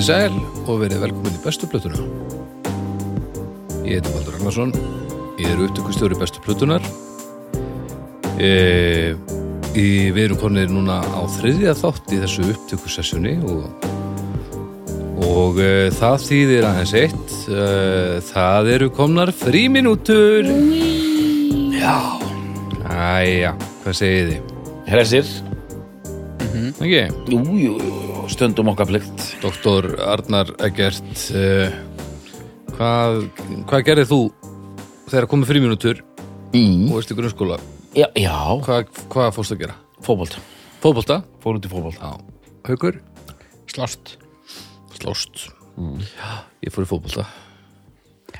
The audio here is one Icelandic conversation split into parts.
Komið í sæl og verið velkomin í bestu plötuna. Ég heiti Valdur Ragnarsson, ég er upptökustjóri bestu plötunar. E, í, við erum konir núna á þriðja þátt í þessu upptökusessjoni og, og e, það þýðir aðeins eitt. E, það eru komnar fríminútur. Já. Æja, hvað segið þið? Hressir, Ekki? jú, jú, jú, stundum okkar plikt Doktor Arnar Eggert uh, hvað, hvað gerðið þú þegar komið fríminútur mm. og veist í grunnskóla Já, já hvað, hvað fórst að gera? fótbolt, Fótbolta? fór út í fótbolt Já. Haukur? Slást. Slóst Já, ég fór í fótbolta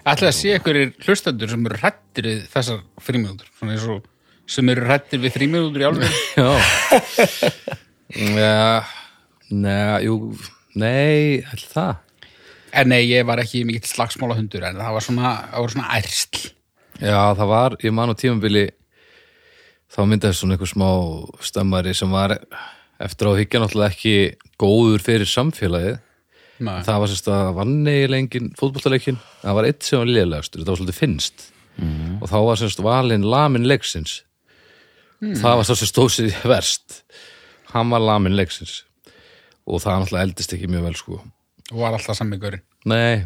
Ætlaði að sé einhverjir hlustendur sem eru hrættir við þessar fríminútur. Svona eins og sem eru hrættir við fríminútur í alveg. Já Já, neða, jú Nei, ætli það. En nei, ég var ekki mikill slagsmála hundur en það var svona, það var svona ærsl. Já, það var, ég man á tímabili þá myndaði svona einhver smá stemmari sem var eftir á higgja náttúrulega ekki góður fyrir samfélagið. Nei. það var sérst að vannegilega engin fótbolltaleikin, það var eitt sem var liðlegastur það var svolítið finnst og þá var sérst valinn lamin leiksins. Það var sá sem stóð sér verst. Hann var lamin leiksins og það náttúrulega eldist ekki mjög vel sko Og var alltaf sami gaurinn. nei,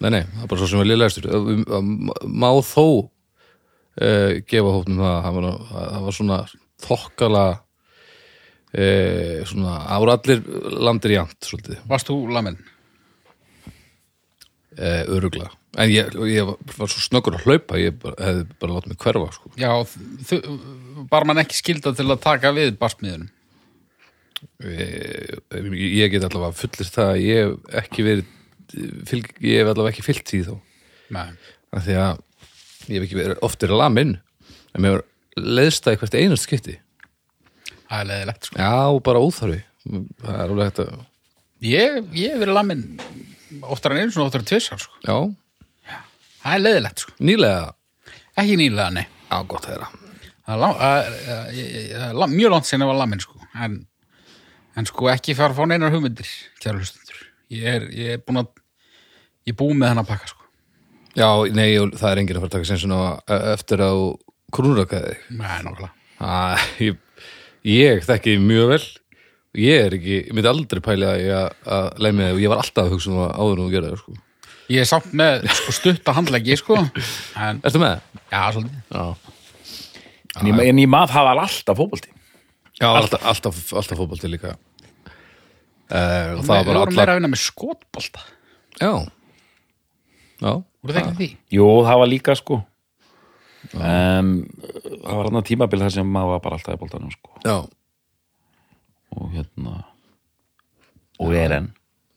nei, nei, það er bara svo sem var liðlegastur má þó uh, gefa hópnum það það var, það var svona þokkala uh, svona ára allir landir í ant svolítið Varst þú lamin? uh, öruglega en ég, ég var svo snöggur að hlaupa ég bara, hefði bara látið mig hverfa sko. Já, bara mann ekki skilda til að taka við barsmiðunum. Ég, ég get allavega fullist það að ég hef ekki verið fylg, ég hef allavega ekki fyllt því þó af því að ég hef ekki verið oft verið lamin en mér leðst það í hvert einast skipti Það er leðilegt, sko. já, bara óþarfi það er alveg hægt að Ég, hef verið lamin oftar en einu svona oftar en tvisar, sko. já, Það er leðilegt, sko. nýlega Ekki nýlega, nei. já, gott að Það er, að, að, að, að, að, mjög langt sinni var lamin sko. en, en sko ekki fara að fá neinar hugmyndir kjæra hlustundur ég er, ég er búin að ég er búin með hann að pakka sko. já, nei, og það er enginn að fara að taka sem svona eftir að krúnrakaði þig Nei, nákvæmlega Ah, ég, ég þekki mjög vel ég er ekki, ég myndi aldrei pæli að ég að leið með þig og ég var alltaf að hugsa um að áður en þú gerði það sko. Ég er samt með sko, stutta handleggi sko. en, Ertu með? já, svolítið Já, En ég, en ég maður hafa alltaf fótbolti Já alltaf, alltaf, alltaf fótbolti líka. Uh, og það Við var bara vorum meira allar að vinna með skotbolta. Já. Já, Voru það ekki því? Jú, það var líka sko. Um, Það var hann tímabil þar sem maður var bara alltaf í boltanum sko. Já, Og hérna Og er enn.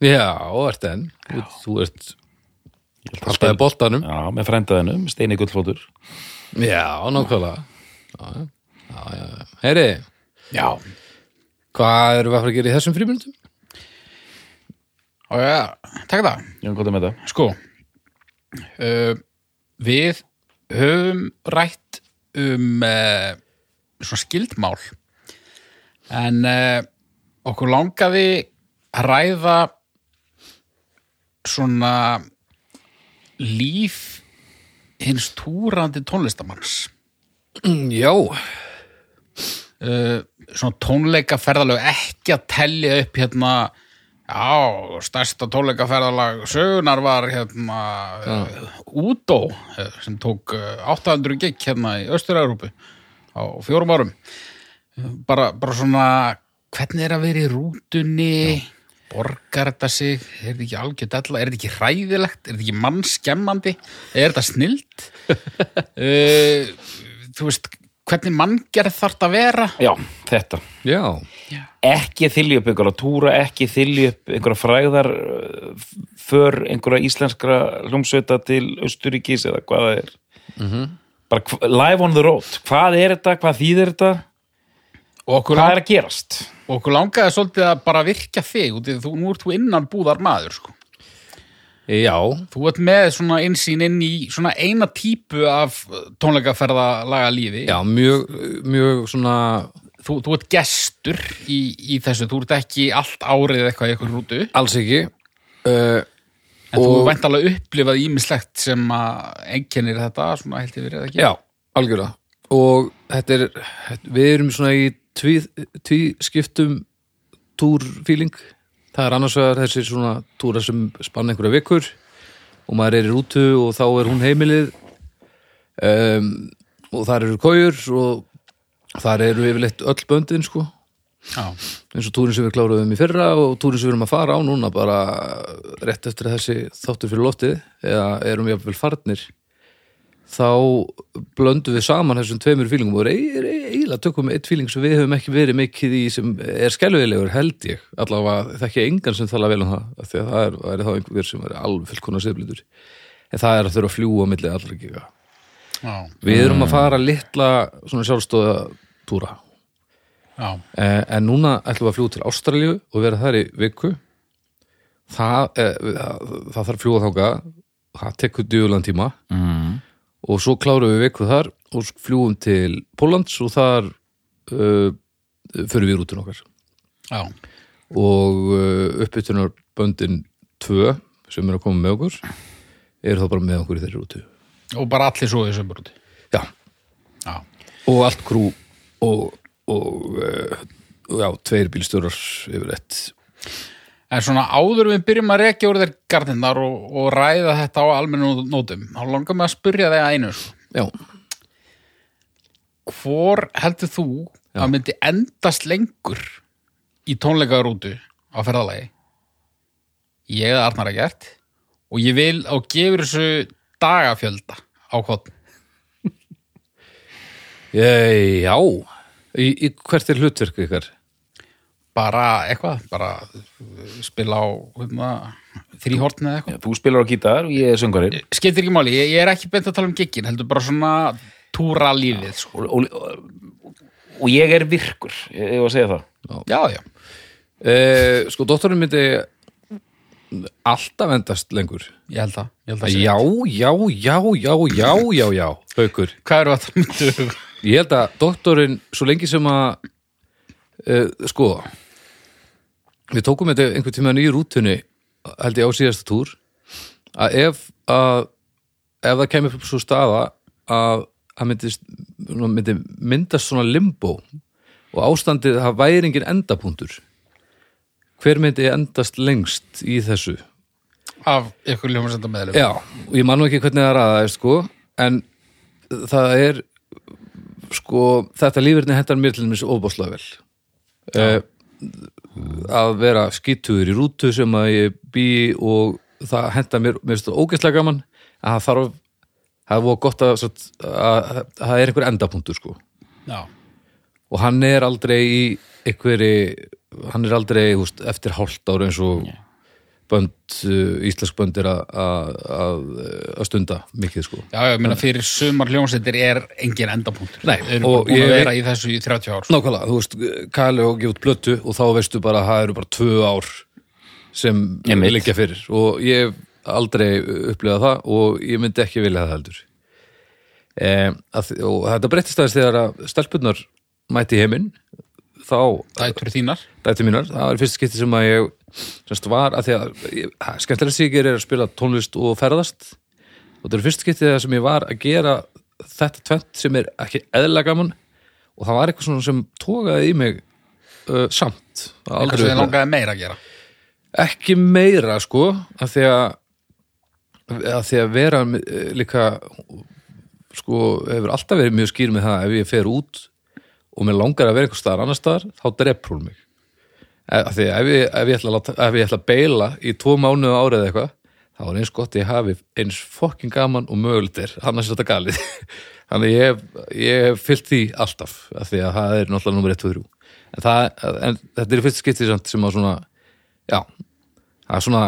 Já og ert enn. Þú, þú ert alltaf í boltanum. Já, með frændaðinum, Steini Gullfótur Já, nákvæmlega. Já, já, já, já. Heyri, Já, hvað erum við að fara að gera í þessum frímyndum? já, takk það. Ég hann gott með þetta Sko uh, Við höfum rætt um uh, svona skildmál en uh, okkur langaði að ræða svona líf hins túrandi tónlistamanns Já, uh, svona tónleikaferðalög ekki að tellja upp hérna já, stærsta tónleikaferðalag sögunar var hérna uh, Udo uh, sem tók uh, 800 gig hérna í Östur-Európu á fjórum árum. Bara, bara svona hvernig er að vera í rútunni? Borgar þetta sig? Er þetta ekki algjör della, er þetta ekki hræðilegt? Er þetta ekki mannskemmandi? Er þetta snild? Uh, þú veist hvernig manngerð þarf þetta að vera? Já, þetta. Já, Ekki þylja upp einhverja túra, ekki þylja upp einhverja fræðar uh, för einhverja íslenskra hljómsveita til Östuríkis eða hvað það er. Bara hva- live on the road. Hvað er þetta, hvað þýðir þetta? Hvað er að gerast? Og okkur langaði svolítið að bara virkja þig út í því þú, nú ert þú innan búðar maður sko. Já. Þú ert með svona einsýn inn í svona eina típu af tónleikaferðalaga lífi Já, mjög, mjög svona þú, þú ert gestur í, í þessu. Þú ert ekki allt árið eitthvað í eitthvað rútu. Alls ekki. Uh, En þú Og- vænt alveg upplifað ímislegt sem að einkennir þetta, svona held ég verið ekki? Já, algjörlega. Og þetta er, við erum svona í tví skiptum túrfíling það er annars vegar þessi svona túra sem spanna einhverja vikur og maður er í rútu og þá er hún heimilið um, og þar eru kójur og þar eru yfirleitt öll böndin sko. Já, eins og túrin sem við kláruðum í fyrra og túrin sem við erum að fara á núna bara rétt eftir að þessi þáttur fyrir loftið eða erum við jafnvel farnir þá blöndum við saman þessum tveimur fílingum og e- e- eiginlega tökum við eitt fíling sem við höfum ekki verið mikið í sem er skelvilegur held ég. Allavega þekki engan sem tala vel um það af því að það er, það er þá einhver sem er alveg fullkona siðblindur. En það er að þurfa að fljúa á milli allra giga já, við erum að fara litla svona sjálfstóða túra. Já, Eh, en núna ætlum við að fljúga til Ástralíu og vera þar í viku. Það, eh, það, það þarf fljúga þáka það tekur djúlan tíma. Mm. Og svo klárum við viku þar og fljúum til Póllands og þar uh, fyrir við rútun okkar. Já, og uh, uppbytunar böndin 2 sem er að koma með okkur eru þá bara með okkur í þeirri rútu. Og bara allir svo í sömbrúti. já, Já, og allt krú og, og uh, já, tveir bílstjórar yfir ett En svona áður við byrjum að rekja úr þér gardinnar og, og ræða þetta á almennu nótum, þá langar mig að spyrja þig að einu. sko. já, Hvor heldur þú Já. að myndi endast lengur í tónleikarútu á ferðalagi? Ég eða Arnar að gert og ég vil á gefur þessu dagafjölda á kvotn. Ég, já, í, í hvert er hlutverk ykkar? Bara eitthvað, bara uh, spila á hérna, þrýhortni eða eitthvað. Þú spilar á gítar og ég er söngarinn Skiptir ekki máli, ég, ég er ekki beint að tala um giggin, heldur bara svona túra lífið, sko. og, og, og ég er virkur ég, ég var að segja það Já, já. Eh, sko, dóttorinn myndi alltaf endast lengur. Ég held það. Ég held það. Já, já, já, já, já, já, já, haukur. Hvað eru að það myndu? Ég held að doktorinn, svo lengi sem að, uh, sko, við tókum þetta einhvern tímann í rútunni, held ég á síðasta túr, að ef að, ef það kemur upp svo staða að það myndi, myndi myndast svona limbo og ástandið það væri engin endapunktur hver myndi endast lengst í þessu? Af ykkur ljómasenda meðlum. Já, og ég man nú ekki hvernig það ræða sko, en það er sko, þetta lífurni hentar mér til þess ofbáslega vel. Uh, að vera skítuður í rútu sem að ég bý og það hentar mér, mér finnst það ógeðslega gaman að það þarf það er voða gott að, að, að, að það er einhver endapunktur sko Já. og hann er aldrei í einhverju, hann er aldrei húst, eftir hálft ára eins og bönd, uh, íslensk bönd er að- að að- að stunda mikið sko Já, já, minna fyrir sumar hljómsveitir er engin endapunktur. Nei, Þeir eru og búin ég að vera í þessu í 30 ár. sko. Nákvæmlega, þú veist, Kali og gefa út blötu og þá veistu bara að það eru bara tvö ár sem Einmitt. liggja fyrir og ég hef aldrei upplifað það og ég myndi ekki vilja það heldur e, að, og þetta breyttist aðeins þegar að stelpunnar mæti heiminn þá Dætur þínar. dættu mínar, það var fyrst skipti sem að ég semst var að því að ég- skemmtilega sig er að spila tónlist og ferðast. Og þetta er fyrst skipti þegar sem ég var að gera þetta tvent sem er ekki eðla gaman. Og það var eitthvað svona sem tókaði í mig uh, samt. Það Eitthvað sem þið langaði meira að gera. ekki meira sko að því að, að því að vera eh, líka sko hefur alltaf verið mjög skýr með það ef ég fer út og mér langar að vera einhver staðar annar staðar þá drepur hún mig. Að því ef ég, ef ég, ætla, að að beila í tvo mánuðu árið eitthvað þá er eins gott ég hafi eins fokkin gaman og mögulegt er, annars er þetta galið. Þannig ég, hef- ég hef fyllt því alltaf, af því að það er náttúrulega nummer 1 og 3 en, það, en þetta er fyrst skiptið sem að svona já, það er svona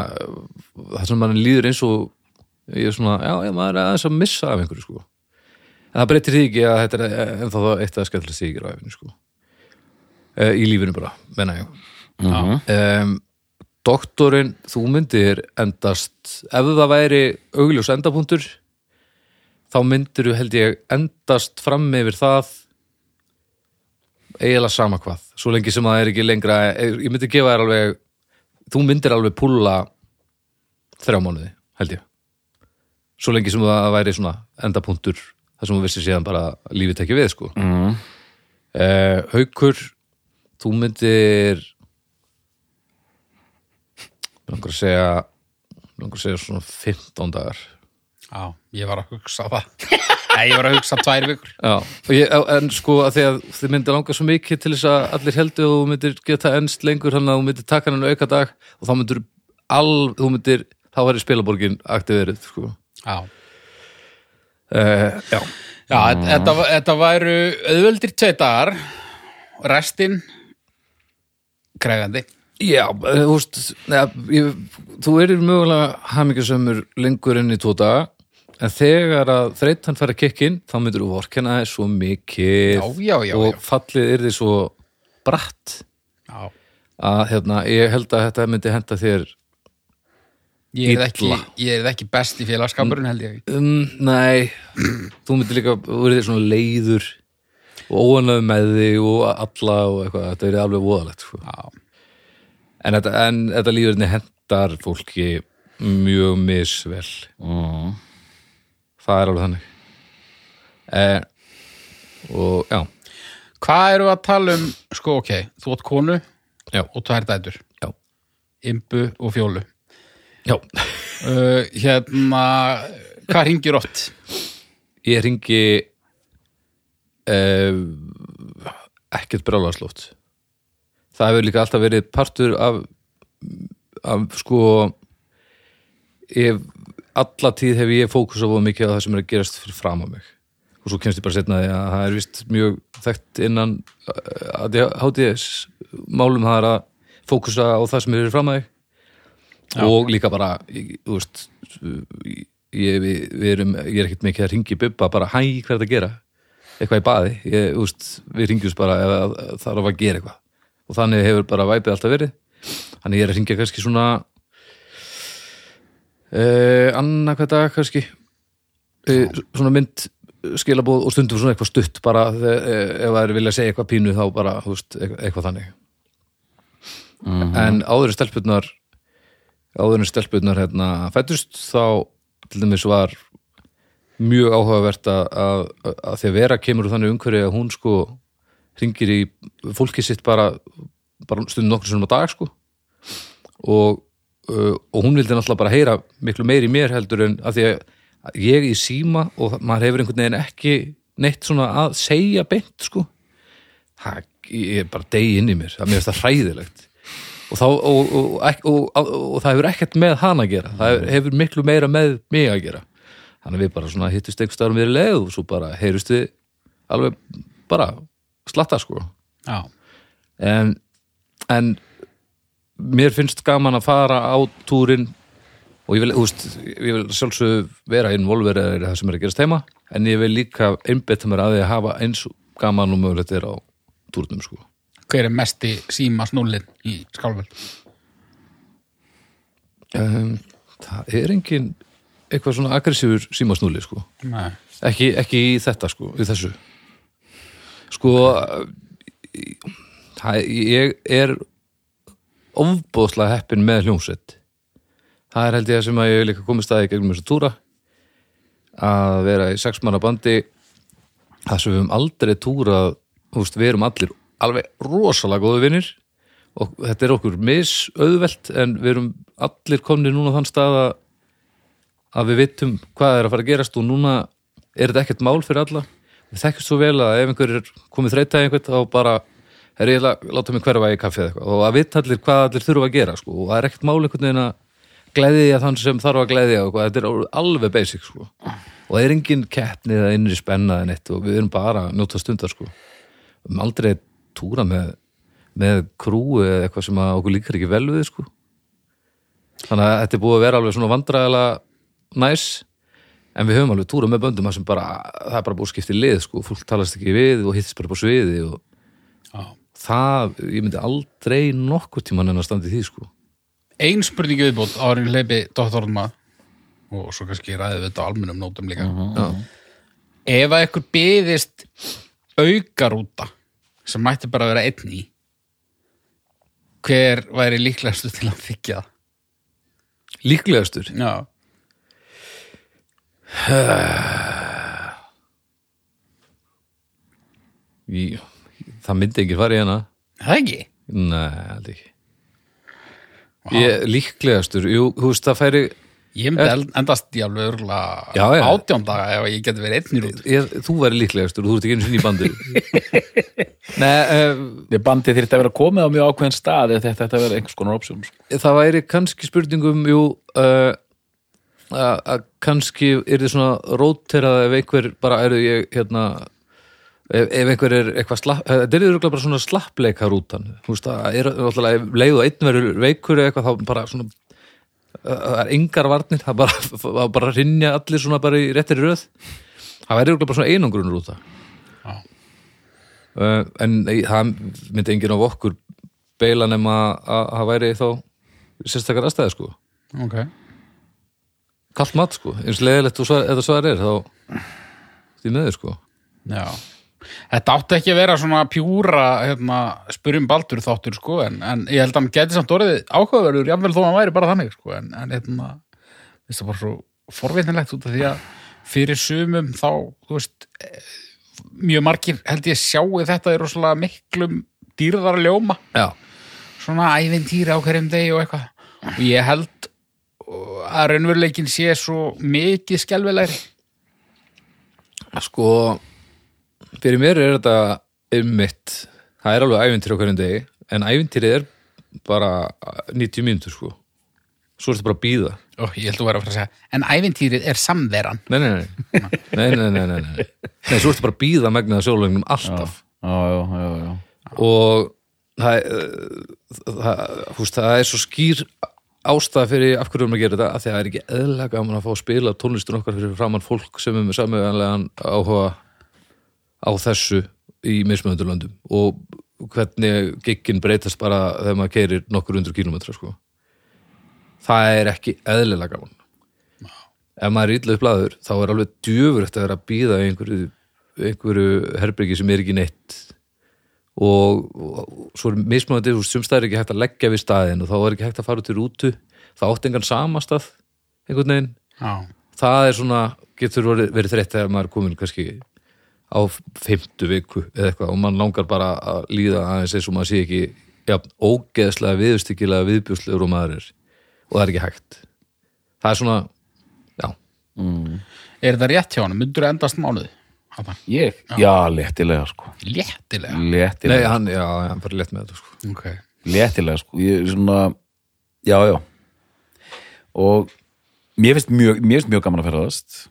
það sem mann líður eins og ég er svona, já, ég, maður er aðeins að missa af einhverju sko en það breytir því ekki að þetta er ennþá það eitt að skemmtilega sigir á efinu sko. E, í lífinu bara, menna ég. Mhm. um, doktorinn þú myndir endast ef það væri augljós endapunktur þá myndir þú held ég endast fram yfir það eiginlega sama hvað. Svo lengi sem það er ekki lengra ég myndi gefa þér alveg þú myndir alveg púlla þrjá mánuði, held ég. Svo lengi sem það væri svona endapunktur þar sem þú vissi síðan bara lífið tekja við sko. Mm. eh, Haukur þú myndir langar að segja langar að segja svona 15 dagar. Já, ég var að hugsa það. Nei, ég var að hugsa tvær vikur. Já, ég, en sko að því að þið myndir langa svo mikið til þess að allir heldu og þú myndir geta ennst lengur hann að þú myndir taka hann auka dag og þá myndir all, þú myndir, þá væri spilaborgin aktiverið, sko. Já, uh, Já, Já þetta, þetta væru auðvöldir tvei dagar Restin Krægandi. Já, eh, þú veist þú erir mögulega hamingjasömmur lengur enn í tvo daga en þegar að þreytan fær að kikka inn þá myndir þú vorkenna þess svo mikið Já, já, já, og fallið er því svo bratt. Að hérna, ég held að þetta myndi henda þér ég er ekki, ég er ekki best í félagskapurinn held ég. Um, Nei, þú myndir líka verður svona leiður og óanöð með þig og alla og eitthvað, þetta er alveg voðalegt sko. En, þetta, en þetta lífurinn hendar fólki mjög misvel. Mm. það er alveg þannig. Eh, og já, Hvað eru að tala um, sko ok, þú átt konu Já. og tvær dætur, imbu og fjólu. Já. Uh, hérna, hvað ringir oft? ég ringi eh, ekkert brjálarslótt það hefur líka alltaf verið partur af, af sko ég, alla tíð hef ég fókus á voða mikið á það sem er að gerast fyrir fram á mig. Og svo kemst ég bara setna því að það er vist mjög þekkt innan eh, að ég háti þess málum það er að fókusa á það sem er fyrir fram á þig og líka bara þú veist ég, við, við erum, ég er ekkert mikið að ringi bubba bara hæ, hvað er þetta að gera? Eitthvað í baði, ég, þú veist, við ringjumst bara ef að- það er að gera eitthvað. Og þannig hefur bara væpið alltaf verið. Þannig ég er að ringja kannski svona annað hvað dag kannski. Uh, svona mynd skilabóð og stundum svona eitthvað stutt bara þegar, ef það er vilja segja eitthvað pínu þá bara, þú veist, eitthvað, þannig. En áður en áður en stelpurnar hérna fættust þá til dæmis var mjög áhugavert að, að, að því að vera kemur úr þannig umhverju að hún sko ringir í fólki sitt bara, bara stundum nokkur sem á dag sko. Og, uh, og hún vildi náttúrulega bara heyra miklu meir í mér heldur en að því að ég í síma og maður hefur einhvern veginn ekki neitt svona að segja beint sko. Það er bara degi inn í mér, það mér finnst það hræðilegt og, þá, og, og, og, það hefur ekkert með hann að gera. Það hefur, miklu meira með mig að gera. Þannig að við bara svona hittust einhvers staðar við leið og svo bara heyrust við alveg bara slatta sko. Já, en, en mér finnst gaman að fara á túrin og ég vil, úst, ég vil sjálfsög vera involverið í það sem er að gerast heima en ég vil líka einbetta mér að því að hafa eins gaman og mögulegt er á túrnum sko hver er mesti síma snullin í skálfell? um, það er engin eitthvað svona aggressífur símasnúli sko. Nei, ekki, ekki í þetta sko, í þessu. Sko það, ég er ofbóðslega heppin með hljómsveit. Það er held ég sem að ég líka komið staði gegnum þessu túra að vera í sexmanna bandi. Það sem við höfum aldrei túrað við erum allir alveg rosalega góðu vinnir og þetta er okkur misauðvelt en við erum allir komni núna á þann stað að að við vittum hvað er að fara að gerast og núna er þetta ekkert mál fyrir alla við þekkjum svo vel að ef einhver er komið þreyta í einhvern þá bara er ég að láta mig hverfa í kaffi eða eitthvað og að vita allir hvað allir þurfa að gera sko. og það er ekkert mál einhvern veginn að gleðja þann sem þarf að gleðja og þetta er alveg basic sko. og það er engin keppni eða innri spenna eða neitt og við erum bara að njóta stundar sko. erum aldrei túra með, með krúu eða eitthvað sem að okkur líkar ekki vel við sko. þannig að þetta er búið að vera alveg svona vandræðilega næs en við höfum alveg túra með böndum sem bara, það er bara búið skipt í lið sko, fólk talast ekki við og hittist bara på sviði og já. það, ég myndi aldrei nokkuð tíma en að standa í því sko Ein spurningi viðbútt árin hleypi doktornum að og svo kannski ræðið við þetta á almennum nótum líka Já. Ef að ykkur byðist aukarúta sem mætti bara vera einn í. Hver væri líklegastu til að þykja líklegastur? Já, í, það myndi ekki fara í hana. Það ekki? Nei, aldrei ekki. Ég, líklegastur, jú, þú veist það færi Ég myndi endast í alveg örgulega Já, já. átján daga ef ég geti verið einn í rútu ég, þú væri líklegastur og þú ert ekki einu sinni í bandu nei, uh, bandið þyrfti að vera komið á mjög ákveðin stað ef þetta að vera einhvers konar option sko. það væri kannski spurningum jú uh, að að kannski er þið svona róterað ef einhver bara eru ég hérna ef, ef einhver er eitthvað slapp þetta er örugglega bara svona slappleika rútan þú veist það er alltaf leið og einn verður veikur eða eitthvað þá bara svona það er engar varnir það bara, það bara rinja allir svona bara í réttir röð. Það væri bara svona einangrun rúta. Já. uh, en það myndi enginn af okkur beila nema að það væri þá sérstakar aðstæði sko. Ok. Kallt mat sko, eins leiðilegt og svar er þá því meður sko. Já Þetta átti ekki að vera svona pjúra hérna, spyrjum baldur þáttur sko en, en ég held að hann geti samt orðið áhugaverður jafnvel þó að hann væri bara þannig sko en, en hérna, þetta bara svo forvitnilegt út af því að fyrir sumum þá, þú veist eh, mjög margir held ég sjáu þetta er rosalega miklum dýrðar að ljóma. Já, svona ævintýri á hverjum degi og eitthvað. Og ég held að raunveruleikin sé svo mikið skelvilegri sko fyrir mér er þetta ummitt, það er alveg ævintir okkur en degi, en ævintyrið er bara 90 mínutur sko. Svo er þetta bara að býða Ó, ég held að þú verður að fara að segja, en ævintýrið er samveran. Nei, nei, nei, nei, nei, nei, nei, nei. nei svo er þetta bara að býða megnaða sjálflegnum alltaf. Já, já, já, já, já. og það, eh, það, húst, það er svo skýr ástæða fyrir af hverju við erum að gera þetta að það er ekki eðla gaman að fá að spila tónlistun okkar fyrir framann fólk sem er með samöðanlegan áhuga á þessu í mismöndurlöndum og hvernig giggin breytast bara þegar maður keirir nokkur undur kílómetra sko. það er ekki eðlilega gaman. Ef maður er illa upp laður þá er alveg djöfur eftir að vera að býða einhverju, einhverju herbyrgi sem er ekki neitt. Og, og svo er mismunandi, þú veist, sumstæður er ekki hægt að leggja við staðin og þá er ekki hægt að fara út í rútu. Það átti engan samastað einhvern veginn, já, það er svona getur verið, verið þreytt þegar maður er komin kannski á fimmtu viku eða eitthvað og mann langar bara að líða aðeins eins og maður sé ekki já, ógeðslega viðstykkilega viðbjúslegur og maður er. Og það er ekki hægt. Það er svona, já. Er þetta rétt hjá hann, myndur endast mánuði. Ég? Já, léttilega sko. Léttilega? Nei, Léttilega, hann, já, hann fyrir létt með þetta sko. ok, léttilega sko. Ég er svona, já, já. Og mér finnst mjög, mér finnst mjög gaman að ferðast.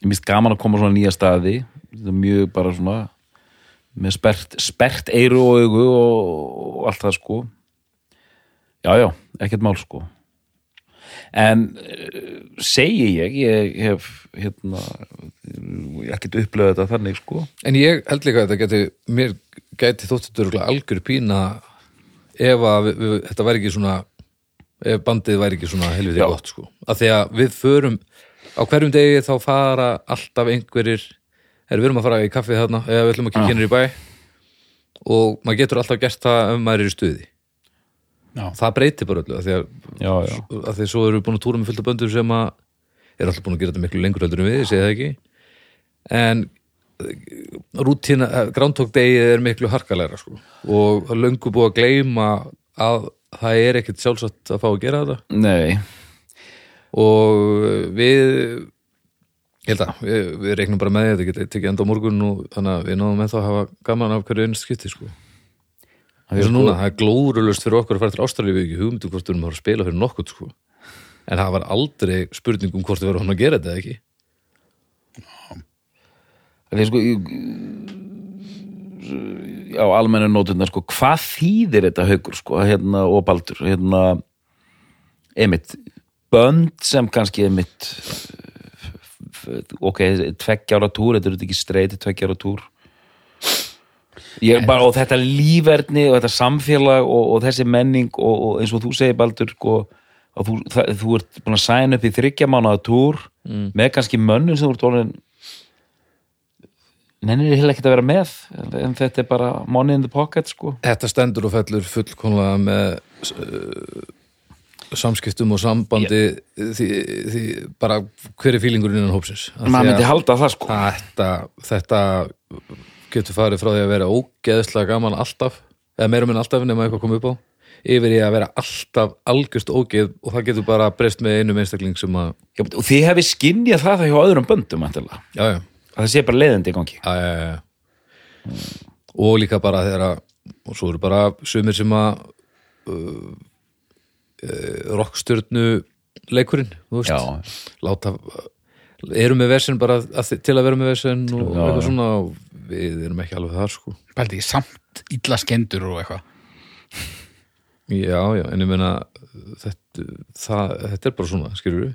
Ég finnst gaman að koma á svona nýja staði mjög bara svona með spert, spert eiru og augu og, og allt það sko. Já, já, ekkert mál sko. En uh, segi ég, ég hef hérna, ekkert upplöðu þetta þannig sko. En ég held líka að þetta geti, mér geti þóttu örugglega algjör pína ef að við, við, þetta væri ekki svona, ef bandið væri ekki svona helviti gott, sko. Af því að við förum, á hverjum degi þá fara alltaf einhverjir, er við erum að fara í kaffið þarna, eða við ætlum að kikja ah. í bæ og maður getur alltaf gert það ef maður er í stuði. já, Það breytir bara öllu, af því að, Já, já, að því svo erum við búin að túra með fullt af böndur sem að er alltaf búin að gera þetta miklu lengur heldur en við, ég segi það ekki en rútína, Groundhog Day er miklu harkalæra sko. og það er löngu búið að gleyma að það er ekkert sjálfsagt að fá að gera þetta nei og við ég held að, við, við reiknum bara með að þetta geti tekið enda á morgun og þannig að við náðum það að hafa gaman af hverju einu skipti sko. Það er núna, það er glórulust fyrir okkur að fara til Ástralíu við ekki hugmyndu hvort við erum að spila fyrir nokkurt sko. en það var aldrei spurning um hvort við verðum að gera þetta ekki Það er sko ég, á almennu nótundar sko, hvað þýðir þetta haugur sko, hérna, og baldur hérna, einmitt bönd sem kannski einmitt ok, tveggjára túr þetta er ekki streyti tveggjára túr. Bara, og þetta líferni og þetta samfélag og, og þessi menning og, og eins og þú segir baldur sko, að þú, það, þú ert búin að sæna upp í þryggja mánuða túr með kannski mönnum sem þú ert orðin nennir ég heila ekkert að vera með en þetta er bara money in the pocket sko. Þetta stendur og fellur fullkonlega með uh, samskiptum og sambandi því, því bara hver er fílingurinn innan hópsins? Maður að myndi halda það sko. þetta, þetta getur farið frá því að vera ógeðslega gaman alltaf eða meira minn alltaf nema eitthvað komið upp á yfir í að vera alltaf algjörst ógeð og það getur bara breyst með einum einstakling sem að Já, og þið hefði skinnjað það það hjá öðrum böndum já, já, að það sé bara leiðandi í gangi? Og líka bara þegar að og svo eru bara sumir sem að uh, rockstjörnu leikurinn, láta eru með versin bara að, til að vera með versin og Já, eitthvað já. svona og við erum ekki alveg þar sko. Pældi, samt illa skendur og eitthvað. Já, já, en ég meina þetta, það, þetta er bara svona, skilur við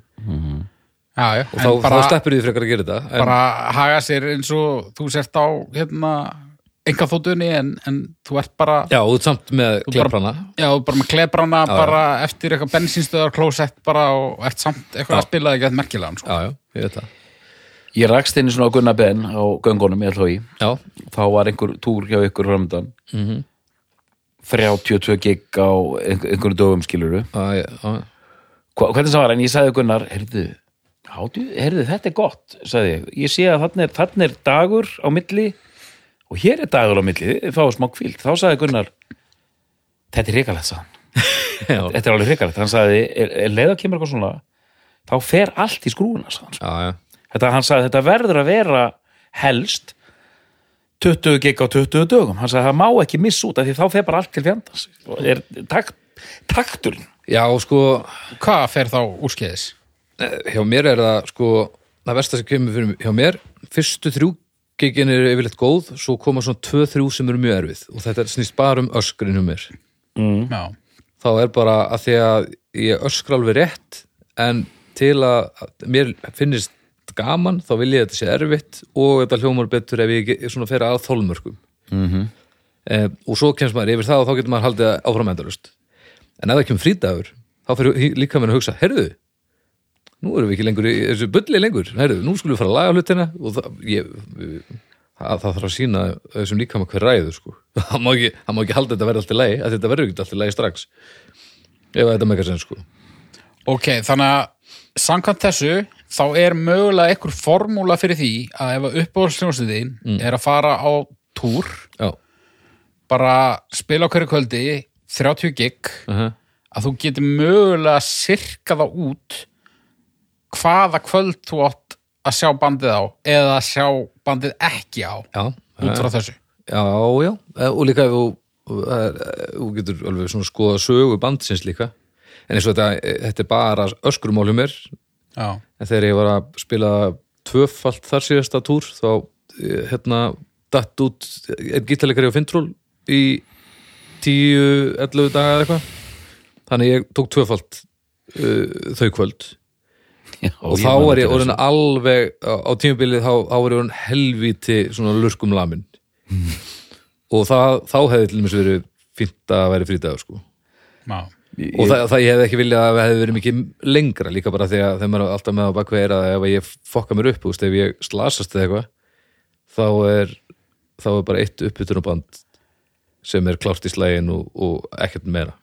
Já, já, og þá, þá sleppur því frekar að gera þetta en, bara haga sér eins og þú sért á hérna enga þóttunni en, en þú ert bara já, ert samt með kleprana já, bara með klebrana Já, bara eftir eitthvað bensinstöðar klósett bara og ert samt eitthvað Já. að spila ekki að merkilega sko. já, já, ég veit það. Ég rakst einu svona á Gunnar Ben á göngunum ég ætla í, já, þá var einhver túr hjá ykkur framöndan mhm. 32 gig á einhver, einhverjum dögum skiluru já, já, já, Hva, hvernig það var, en ég sagði Gunnar heyrðu, hátu, heyrðu, þetta er gott sagði ég, ég sé að þarna er, þarna er dagur á milli og hér er dagur á milli, þið fáið smá kvíld þá sagði Gunnar þetta er já, þetta er alveg reikalegt, hann sagði, að kemur eitthvað svona, þá fer allt í hann, sko. já, þetta, hann sagði, þetta verður að vera helst 20 gig á 20 dögum, hann sagði, það má ekki missa út af því þá fer bara allt til fjandans. Er takt, takturinn. Já, sko hvað fer þá úrskeiðis? hjá mér er það sko það versta sem kemur fyrir hjá mér fyrstu þrjú gigin er yfirleitt góð svo koma svona tvö þrjú sem eru mjög erfið. Og þetta snýst bara um öskrin hjá mér. Mm. Já, þá er bara að því að ég öskra alveg rétt en til að mér finnist gaman þá vil ég að þetta sé erfitt og þetta hljómar betur ef ég svona fer að þolmörkum. Mm eh, og svo kemst maður yfir það og þá getur maður haldið áfram endalust en ef það kemur frídagur þá fyrir líka mér að hugsa, herðu nú erum við ekki lengur í þessu bulli lengur herðu, nú skulum við fara að laga hlutina og það, ég, það, það þarf að sína þessum líka maður hver ræðu sko. það, má ekki, það má ekki halda þetta verði allt í lagi að þetta verður ekki allt í lagi strax ef að þetta með eitthvað sem sko ok, þannig að samkvæmt þessu, þá er mögulega einhver formúla fyrir því að ef að uppáhaldsljónstuðin Mm. er að fara á túr, já, bara spila á hverju kvöldi 30 gig uh -huh. að þú getur mögulega sirka það út hvaða kvöld þú átt að sjá bandið á eða að sjá bandið ekki á já, út frá þessu? Já, já, eh, og líka ef þú eh, þú getur alveg svona skoða sögu bandsins líka. En eins og þetta, eh, þetta er bara öskrumál hjá mér. Já, en þegar ég var að spila tvöfalt þar síðasta túr þá hérna datt út einn gítarleikari á Fintról í 10-11 daga eða eitthvað. Þannig ég tók tvöfalt uh, þau kvöld Já, og ég þá var ég orðin alveg á, tímabilið þá, þá var ég orðin helvíti svona lurkum lamin og það, þá hefði til dæmis verið fínt að væri frídagur sko. Já, og það, það ég hefði ekki viljað að það hefði verið mikið lengra líka bara því að þegar maður er alltaf með á bakveg að ef ég fokka mér upp, veist, ef ég slasast eða eitthvað þá er þá er bara eitt uppbytunarband sem er klárt í slægin og, og ekkert meira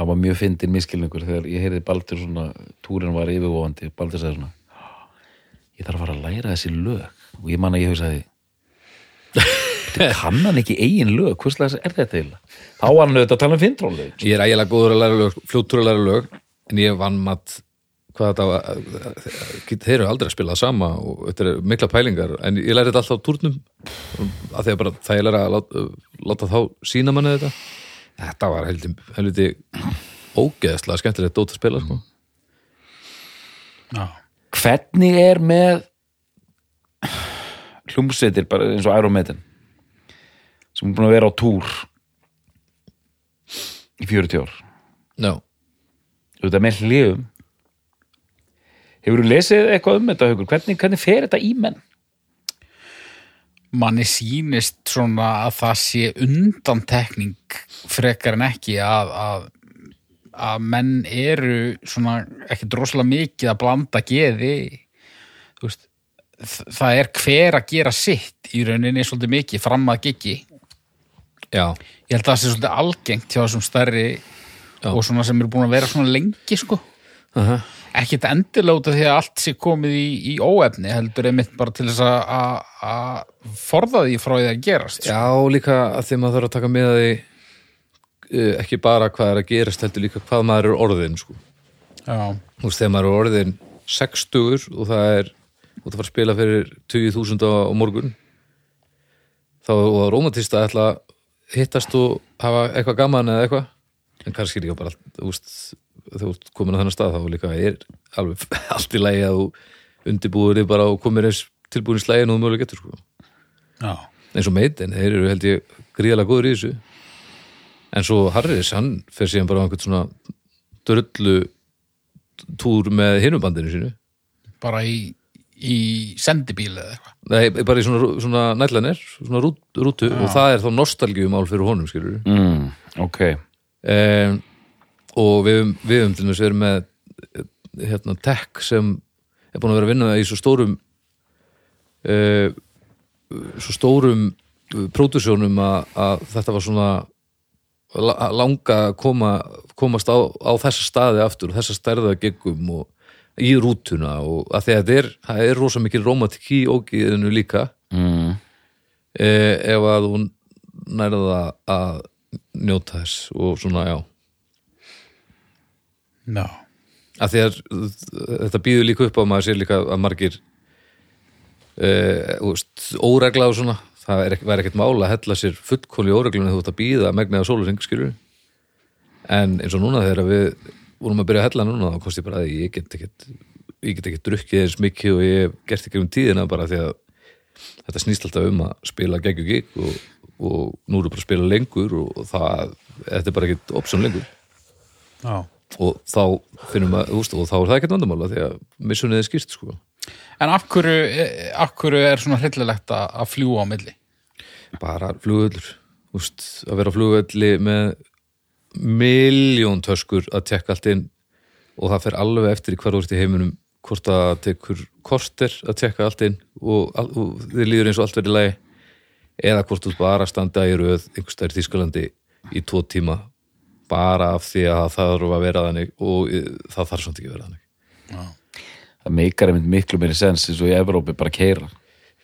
það var mjög fyndin miskilningur þegar ég heyrði Baldur svona, túrin var yfirvóandi Baldur sagði svona ég þarf að fara að læra þessi lög. Og ég man að ég hugsaði "Þetta kann hann ekki eigin lög hvers slags er þetta eiginlega? Þá var hann auðvitað að tala um fintrónlög ég er ægilega góður að læra lög, fljóttur að læra lög en ég vann mat hvað þetta þeir eru aldrei að spila það sama og þetta er mikla pælingar en ég læri þetta alltaf á túrnum að því að bara það ég læra að láta, láta þá sína manni þetta þetta var heldur, heldur ógeðslega skemmtilegt dót að spila sko. já. hvernig er með hljómsveitir bara eins og Iron Maiden sem er búin að vera á túr í 40 ár Já, auðvitað með hliðum hefur þú lesið eitthvað um þetta hugur hvernig, hvernig fer þetta í menn manni sýnist svona að það sé undantekning frekar en ekki að, að, að menn eru svona ekki droslega mikið að blanda geði. Veist það er hver að gera sitt í rauninni svolítið mikið fram að giggi. Já, ég held að það sé svolítið algengt hjá þessum stærri Já. og svona sem eru búin að vera svona lengi sko Ekkert endilega út af því að allt sé komið í, í óefni heldur einmitt bara til þess að- forða því frá því að gerast sko. Já, líka að því maður þarf að taka með því uh, ekki bara hvað er að gerast heldur líka hvað maður er orðin sko. Já. Þú veist, þegar maður er orðin 60 og það er og það fara að spila fyrir 20.000 á morgun þá var rómatist að ætla að hittast og hafa eitthvað gaman eða eitthvað en kannski líka bara allt, þú komin á þennan stað þá líka er alveg allt í lagi að þú undirbúður þig bara og komir eins tilbúin í slægin og þú mögulega getur sko. Já. eins og meitin, þeir eru held ég gríðalega góður í þessu. En svo Harris, hann fer síðan bara á einhvern svona drullu túr með hinubandinu sínu. Bara í, í sendibíl eða eitthvað? Nei, bara í svona, svona nætlanir, svona rút, rútu og það er þá nostalgíumál fyrir honum, skilur mm, ok um, og við, við höfum til þess verið með hérna, tech sem er búin að vera að vinna í svo stórum uh, svo stórum uh, pródusjónum að, þetta var svona langa að koma, komast á, á þessa staði aftur og þessa stærða geggum og í rútuna og að því að þetta er, það er rosa mikil rómatik í ógiðinu líka. Mm, eh, ef að þú nærða að njóta þess og svona já Já. að því að þetta býður líka upp á að maður sér líka að margir uh, óregla og svona það er væri ekkert mála að hella sér fullkóli óreglunni þú ert að býða megnaða sólusing skilur en eins og núna þegar við vorum að byrja að hella núna þá kosti bara að ég get ekkert ég get ekkert drukkið eins mikið og ég gert ekki um tíðina bara því að þetta snýst alltaf um að spila geggjur gig og, og nú eru bara að spila lengur og það, þetta er bara ekkert option lengur Já. og þá finnum að, úst, og þá er það ekkert vandamála því að missunnið er skýrt sko. En af hverju, eh, af hverju er svona hryllilegt að, að fljúa á milli? bara flugvöllur úst, að vera á flugvölli með miljón töskur að tekka allt inn og það fer alveg eftir í hvar úr í heiminum hvort það tekur korter að tekka allt inn og, og þið líður eins og allt verið lagi eða hvort þú bara standa í röð einhvers stær í Þýskalandi í tvo tíma bara af því að það þarf að vera þannig og eh, það þarf samt ekki að vera þannig. Það meikar einmitt miklu meiri sens eins og í Evrópi bara keira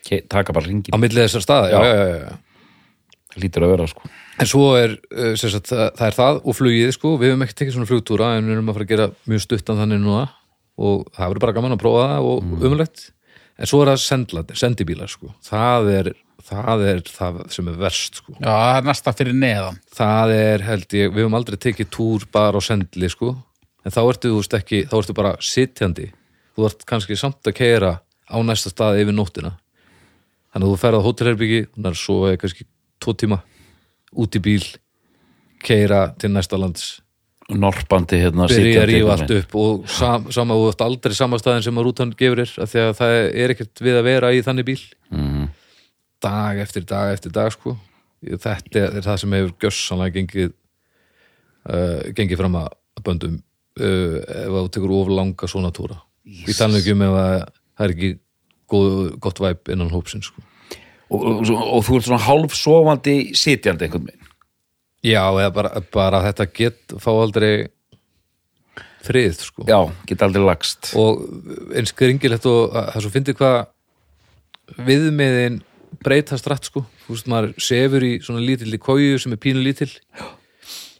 Ke taka bara á ringin, milli þessar staða, já, Já. já, já, já. það lítur að vera sko. En svo er, sem sagt, það, það er það og flugið, sko, við hefum ekki tekið svona flugtúra en við erum að fara að gera mjög stuttan þannig núna og það verður bara gaman að prófa það og mm. umlegt, en svo er það sendlat, sendibílar, sko, það er það er það sem er verst, sko. Já, það er næsta fyrir neðan. það er, held ég, við hefum aldrei tekið túr bara á sendli, sko. En þá ertu, þú veist ekki, þá ertu bara sitjandi, þú ert kannski samt að keira á næsta stað yfir nóttina. Þannig að þú ferð á hótelherbyggi þannig að svo er kannski tvo tíma út í bíl keira til næsta lands. Norpandi hérna byrja að rífa allt upp og sam, sama og þetta aldrei sama staðin sem að rútan gefur þér af því að það er ekkert við að vera í þannig bíl. Mhm. Dag eftir dag eftir dag sko. Þetta er það sem hefur gjössanlega gengið uh, gengið fram að böndum uh, ef þú tekur of langa svona túra. Ég tala ekki um ef að það er ekki góð, gott væp innan hópsins sko. og, og, og, og þú ert svona hálf sofandi sitjandi einhvern veginn? Já, eða bara, bara þetta get fá aldrei frið sko. já, geta aldrei lagst. Og eins gringilegt og að- það er svo fyndið hvað viðmiðin breytast rætt sko. Þú veist maður sefur í svona lítilli kóju sem er pínu lítil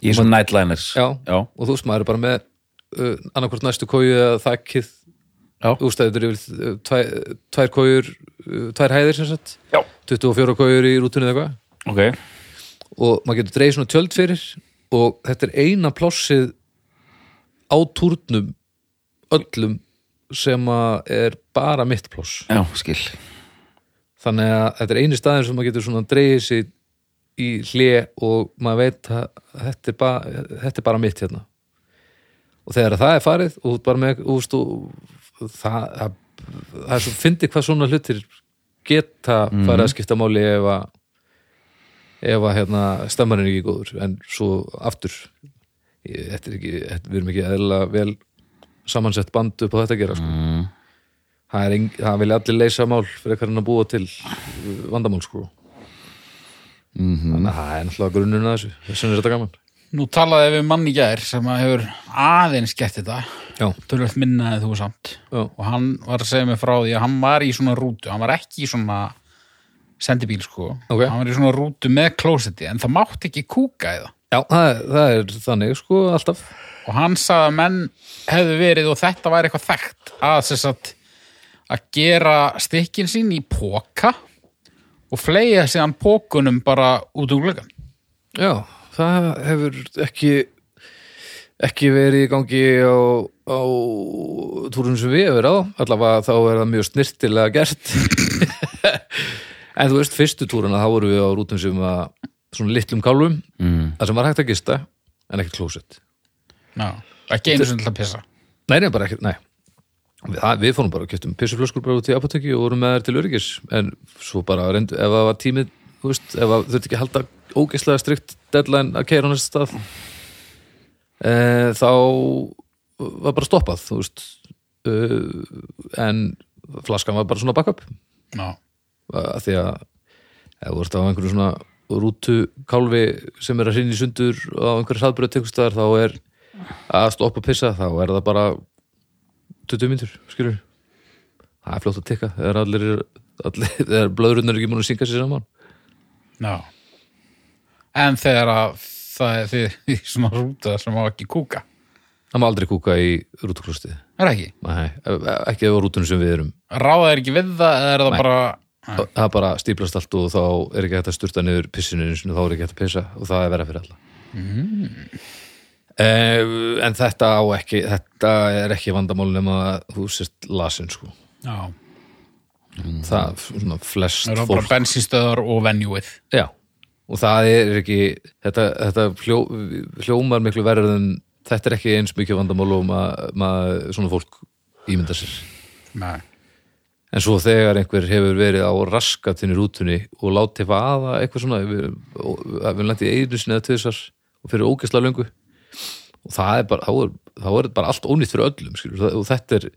í svona nightliners. Já, já, og þú veist maður er bara með uh, annarkvort næstu kóju eða þakkið já, þú veist þetta er yfir uh, tvær, tvær kójur uh, tvær hæðir sem sagt. Já. 24 kójur í rútunni eða eitthvað. Ok. Og maður getur dreigð svona tjöld fyrir og þetta er eina plássið á túrnum öllum sem að er bara mitt pláss. Já, skil þannig að þetta er eini staðin sem maður getur svona dreigið sig í hlje og maður veit að þetta er, ba þetta er bara mitt hérna og þegar það er farið og bara með úst, og það, það, er svo fyndið hvað svona hlutir geta farið að skipta máli ef að ef að hérna, stemmarinn er ekki góður en svo aftur ég, þetta er ekki, þetta, við erum ekki eðla vel samansett band upp á þetta að gera sko. mm. Það, eng, það vilja allir leysa mál fyrir eitthvað að búa til uh, vandamál sko. Mm þannig að það er náttúrulega grunnun að þessu. Þess vegna er þetta gaman. Nú talaði við mann í gær sem að hefur aðeins gert þetta. Tölvöld minnaði þú samt. Já, og hann var að segja mig frá því að hann var í svona rútu, hann var ekki í svona sendibíl sko. Ok. hann var í svona rútu með klósetti en það mátti ekki kúka það. Já það, er- það er þannig sko alltaf. Og hann sagði að menn hefðu verið og þetta væri eitthvað þekkt að þess að að gera stykkin sín í póka og fleia síðan pókunum bara út um glöggan Já, það hefur ekki ekki verið í gangi á, á túrunum sem við hefur verið á. Allavega þá er það mjög snirtilega gert. En þú veist, fyrstu túruna þá vorum við á rútum sem að svona litlum kálfum mm. það sem var hægt að gista en ekkert klósett. Já, ekki einu sem til að pissa. Nei, nei, bara ekkert, nei það, við fórum bara og kjöptum pissuflöskur bara út í apotekki og vorum með þær til öryggis. En svo bara reyndu, ef það var tímið þú veist, ef það þurfti ekki að halda ógeðslega strikt deadline að keira á næsta stað e, þá var bara stoppað þú veist. E, en flaskan var bara svona backup. Já, að því að ef þú ert á einhverju svona rútu kálfi sem er að hrinni sundur á einhverju hraðbröð tekustæðar þá er að stoppa pissa þá er það bara 20 mínútur, skilur það er fljótt að tekka þegar allir, allir þegar blöðrunnar er ekki múin að synga sér saman. Já En þegar að það er því í svona rúta sem á ekki kúka? Það má aldrei kúka í rútuklostið Er það ekki? Nei, ekki á rútunum sem við erum. Ráða er ekki við það eða er það Nei. bara það er bara stíplast allt og þá er ekki hægt að sturta niður pissinu þá er ekki hægt að pissa og það er verið fyrir alla. Mm. En þetta á ekki þetta er ekki vandamál nema að þú sést lasin sko. Já, það svona flest það er fólk bensinstöðar og venjúið já, og það er ekki þetta, þetta hljó, hljómar miklu verður en þetta er ekki eins mikið vandamál og maður mað, svona fólk ímynda sér. Nei. En svo þegar einhver hefur verið á raskatinni rútunni og látið vaða eitthvað svona, við, við lendið einu sinni eða tvisar og fyrir ógeðslega löngu og það er bara, þá er, þá er bara allt ónýtt fyrir öllum, skilur, og þetta er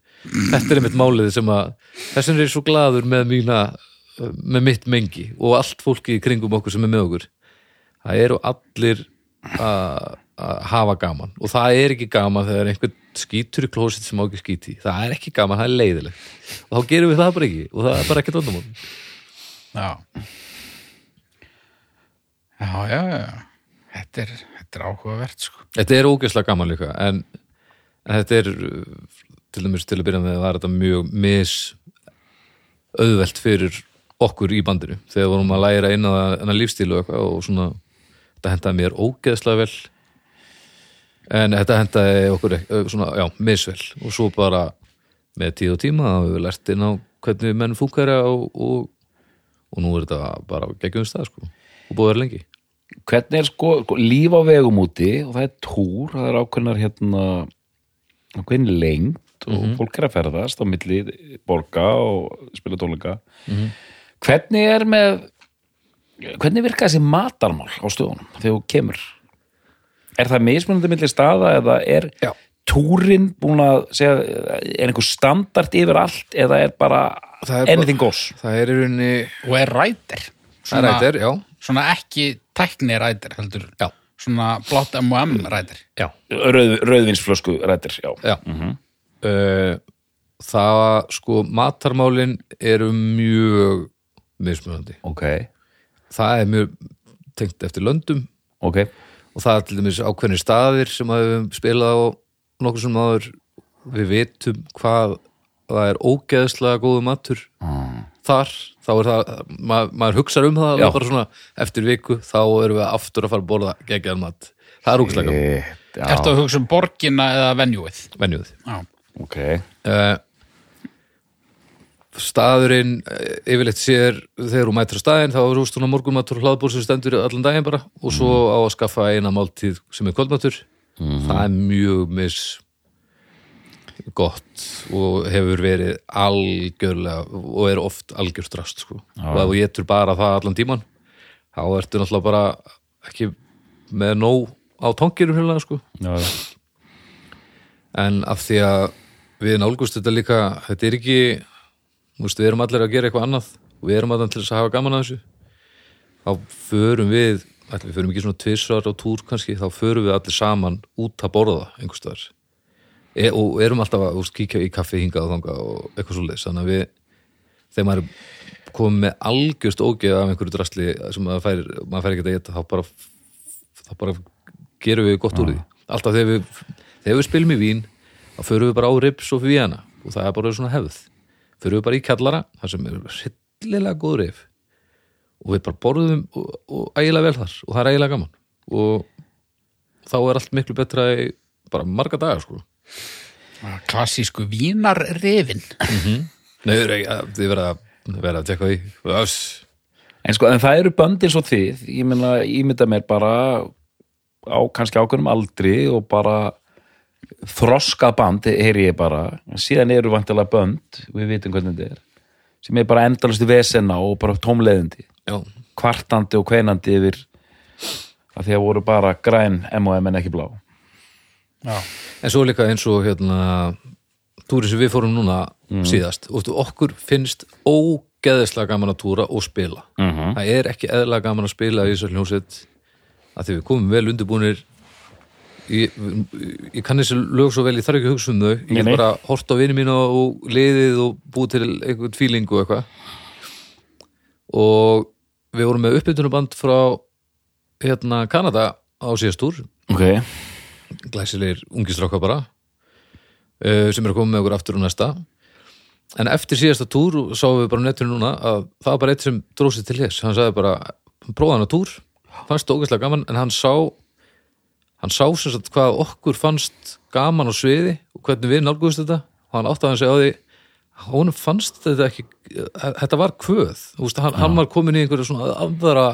þetta er einmitt málið sem að þess vegna er ég svo glaður með mína með mitt mengi og allt fólki í kringum okkur sem er með okkur. Það eru allir að hafa gaman. Og það er ekki gaman þegar einhvern skítur í klósit sem á ekki skíti það er ekki gaman, það er leiðilegt. Og þá gerum við það bara ekki og það er bara ekkert vandamál. Já. Já, já, já. Þetta er, þetta er áhugavert sko. Þetta er ógeðslega gaman líka en, en þetta er til dæmis til að byrja með var þetta mjög mis auðvelt fyrir okkur í bandinu. Þegar vorum að læra inn að enna lífstílu og og svona þetta hendaði mér ógeðslega vel. En þetta hendaði okkur ekki- svona, já, misvel. Og svo bara með tíð og tíma hefur við lært inn á hvernig menn fúkara og, og, og nú er þetta bara geggjum stað sko. Og búið að vera lengi Hvernig er sko, sko líf á vegum úti og það er túr, það er ákveðnar hérna ákveðin lengt og fólk er að ferðast á milli borga og spila tónleika Hvernig er með hvernig virka þessi matarmál á stöðunum þegar þú kemur? Er það mismunandi milli staða eða er Já. túrin búin að segja, er einhver standart yfir allt eða er bara Það er bara- anything goes? það er í rauninni Og er rætir það er eitthvað, já, Svona ekki tækni rætir heldur Já. Svona blátt M&M rætir já Rauð, rauðvinsflösku rættir, já. Já. Uh, það sko matarmálin eru mjög mismunandi. Ok, Það er mjög tengt eftir löndum ok. og það er til dæmis ákveðnir staðir sem að við spilað á nokkur sem áður við vitum hvað það er ógeðslega góðu matur Mm. Þar, þá er það mað, maður hugsar um það bara svona eftir viku þá erum við aftur að fara að borða geggjaðan mat. Það er gaman, Já, Ertu að hugsa um borgina eða venjúið? venjuð Já, ok. uh, staðurinn eh, yfirleitt sér þegar þú mætir á staðinn þá er þú svona morgunmatur og hlaðbúr sem stendur allan daginn bara og svo á að skaffa eina máltíð sem er kvöldmatur. Það er mjög mis gott og hefur verið algjörlega og er oft algjörst rast sko. og ef þú getur bara það allan tíman þá ertu náttúrulega bara ekki með nóg á tongirum hérna sko. En af því að við nálgust þetta líka þetta er ekki veist, við erum allir að gera eitthvað annað og við erum allir til þess að hafa gaman að þessu. Þá förum við ætli við förum ekki svona tvisvar á túr kannski, þá förum við allir saman út að borða einhvers staðar e, og erum alltaf að úst, kíkja í kaffi hingað og þangað og eitthvað svo leis þannig að við, þegar maður komið með algjörst ógeð af einhverju drasli sem maður fær, maður fær ekki að geta þá bara, þá bara gerum við gott úr því. Alltaf þegar við, þegar við spilum í vín þá förum við bara á rips og fyrir víana og það er bara svona hefð. Förum við bara í kallara, þar sem er hryllilega góð rif. Og við bara borðum og, og ægilega vel þar. Og það er ægilega gaman. Og þá er allt miklu betra í bara marga dagar sko Klassísku. Nei, þið er ekki að þið verða að tekka því. Öss. En sko, en það eru böndin svo þið, ég meina, ímynda mér bara á kannski ákveðnum aldri og bara þroskað band, heyri ég bara. Síðan eru vantilega bönd, við vitum hvernig þetta er, sem er bara endalastu vesena og bara tómleiðindi. Já, kvartandi og kveinandi yfir að því að voru bara græn M&M en ekki blá Já. en svo líka eins og hérna túri sem við fórum núna síðast og okkur finnst ógeðislega gaman að túra og spila. Mhm. það er ekki eðlega gaman að spila í þessar hljómsveit að því við komum vel undirbúnir. Ég, ég kann þessi lög svo vel, ég þarf ekki að hugsa um þau. Ég get bara hort á vini mína og liðið og búið til einhvern fíling og eitthvað. Og við vorum með uppbytunarband frá hérna Kanada á síðast túr. Ok, glæsilegir ungistráka bara uh, sem er að koma með okkur aftur og næsta. En eftir síðasta túr sáum við bara netinu núna að það var bara eitt sem dróð sér til þess hann sagði bara, prófaði hann að túr. Fannst það ógæslega gaman en hann sá hann sá sem sagt hvað okkur fannst gaman á sviði og hvernig við nálguðust þetta. Og hann átti að hann segja á því honum fannst þetta ekki þetta var kvöð, veist, hann, hann var komin í einhverju svona aðra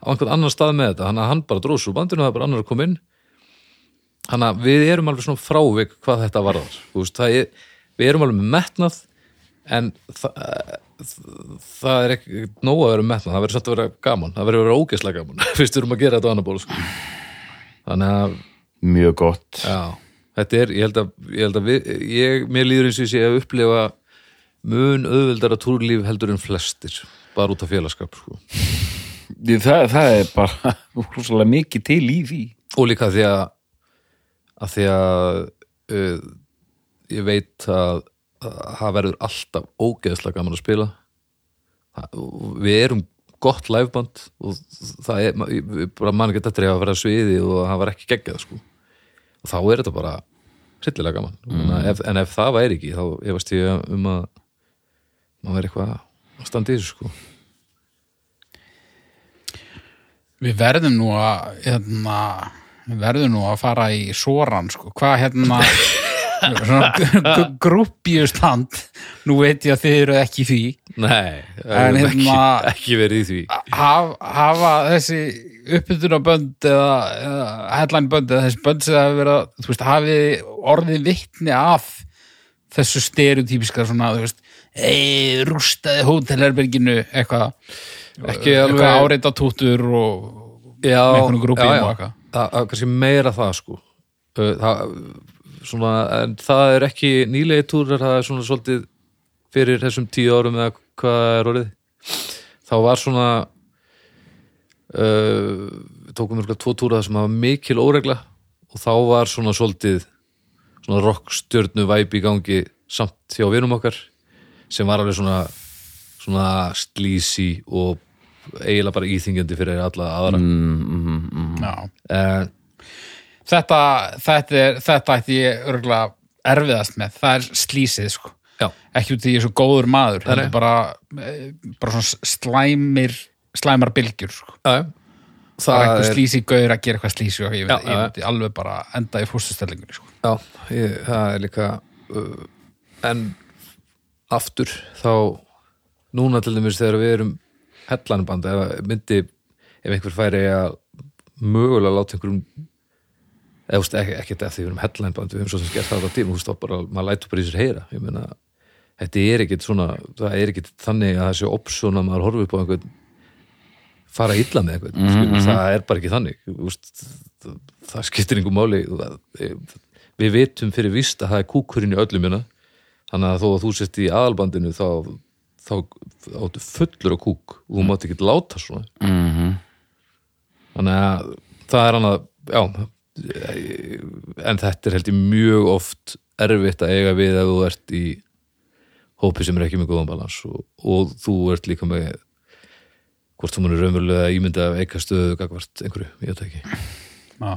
á einhvern annan stað með þetta, hann, hann bara dróð svo bandinu og það er bara annar að koma inn Þannig að við erum alveg svona frávik hvað þetta varðar. Veist, er, við erum alveg með metnað en það, það er ekki nóg að vera metnað. Það verður satt að vera gaman. Það verður að vera ógeðslega gaman. Fyrst erum að gera þetta á annar ból. Sko. Þannig að, mjög gott já, þetta er, ég held að, ég held að við, ég, mér líður eins og ég sé að upplifa mun auðveldara túrlíf heldur en flestir. Bara út af félagskap, sko. það, það er bara mikið til í því og líka því að að því að uh, ég veit að, að það verður alltaf ógeðslega gaman að spila. Við erum gott liveband og það er, ma- ég- ég bara man ekki þetta að vera sviði og það var ekki geggjað sko. Og þá er þetta bara hryllilega gaman. Mm. ef, en ef það væri ekki þá efast ég um að maður verið eitthvað að standa í þessu sko. Við verðum nú að hérna, við verðum nú að fara í Soran sko. hvað hérna svona grúppjustand nú veit ég að þið eru ekki því Nei, En en hérna- ekki, ekki verið í því Haf, hafa þessi uppbytunarbönd eða, eða headlinebönd eða þessi bönd sem hafa verið veist, hafið orðið vittni af þessu stereotypiska svona, þú veist ei, rústaði hótelherberginu eitthvað Ekki alveg- áreita tútur og já, með einhvern já. og eitthvað. Er kannski meira það sko. Það, svona, en það er ekki nýlegi túrar það er svona svolítið fyrir þessum tíu árum eða hvað er orðið. Þá var svona uh, við tókum mjög tvo túra sem hafa mikil óregla og þá var svona svolítið svona rockstjörnu væp í gangi samt hjá vinum okkar sem var alveg svona svona slísi og eiginlega bara íþingjandi fyrir alla aðra. Já. En þetta, þetta, er, þetta ætti ég örgulega erfiðast með, það er slísið sko. já, ekki út í svo góður maður nei. er bara, eh, bara svona slæmir slæmar bylgjur sko. já. það er það eitthvað slísi gaur að gera eitthvað slísi og ég, myndi alveg bara enda í fórstustellingunni sko. já, ég, það er líka uh, en aftur þá núna til dæmis þegar við erum hellanband ef myndi ef einhver færi að mögulega láta einhverjum eða veist, ekki, ekki þetta því við erum hellanband við höfum svo sem gert það á tíma, þú veist, þá bara, maður lætur bara í sér heyra. Ég meina, þetta er ekkit svona það er ekkit þannig að það sé opsjón að maður horfi upp á einhvern fara illa með einhvern, það er bara ekki þannig veist, það, það skiptir einhver máli. Það, við vitum fyrir víst að það er kúkurinn í öllum hérna þannig að þó að þú sett í aðalbandinu þá, þá áttu fullur á kúk og þú mátt ekki láta svona. Mm þannig að það er annað já en þetta er held ég mjög oft erfitt að eiga við ef þú ert í hópi sem er ekki með góðan balans og, og þú ert líka með hvort þú munir raunverulega ímynda að eika stöðu gagvart einhverju, ég veit ekki Já.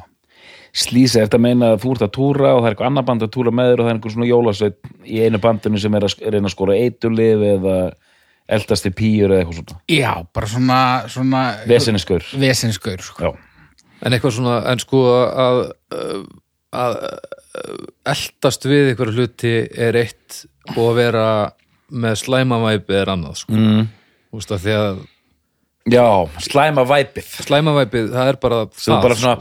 slísa eftir að meina að þú ert að túra og það er eitthvað annar band að túra með þér og það er einhver svona jólasveit í einu bandinu sem er að reyna að skora eiturlif eða eldast í pýjur eða eitthvað svona Já, bara svona, svona veseniskur Vesinskur, sko. já, En eitthvað svona, en sko að, að, að eldast við einhverju hluti er eitt og að vera með slæmavæpi er annað sko. mm. Þú veist að því að já slæma væpið slæmavæpið, það er bara sem bara svona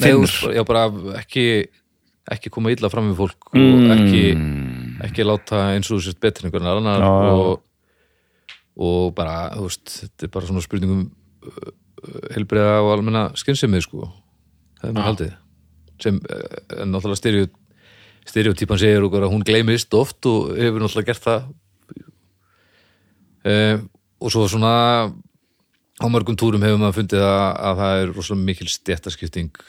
Nei, þú finnur já, bara ekki ekki koma illa fram við fólk og ekki, ekki láta eins og þú sért betur einhvern annar Já, já. og, og bara, þú veist þetta er bara svona spurningum helbriða og almenna skynsemi sko, það er mér haldið. Sem, eh, en náttúrulega stereotypan segir okkur að hún gleymist oft og hefur náttúrulega gert það. Um, og svo svona á mörgum túrum hefur maður fundið að, að það er rosalega mikil stjættaskipting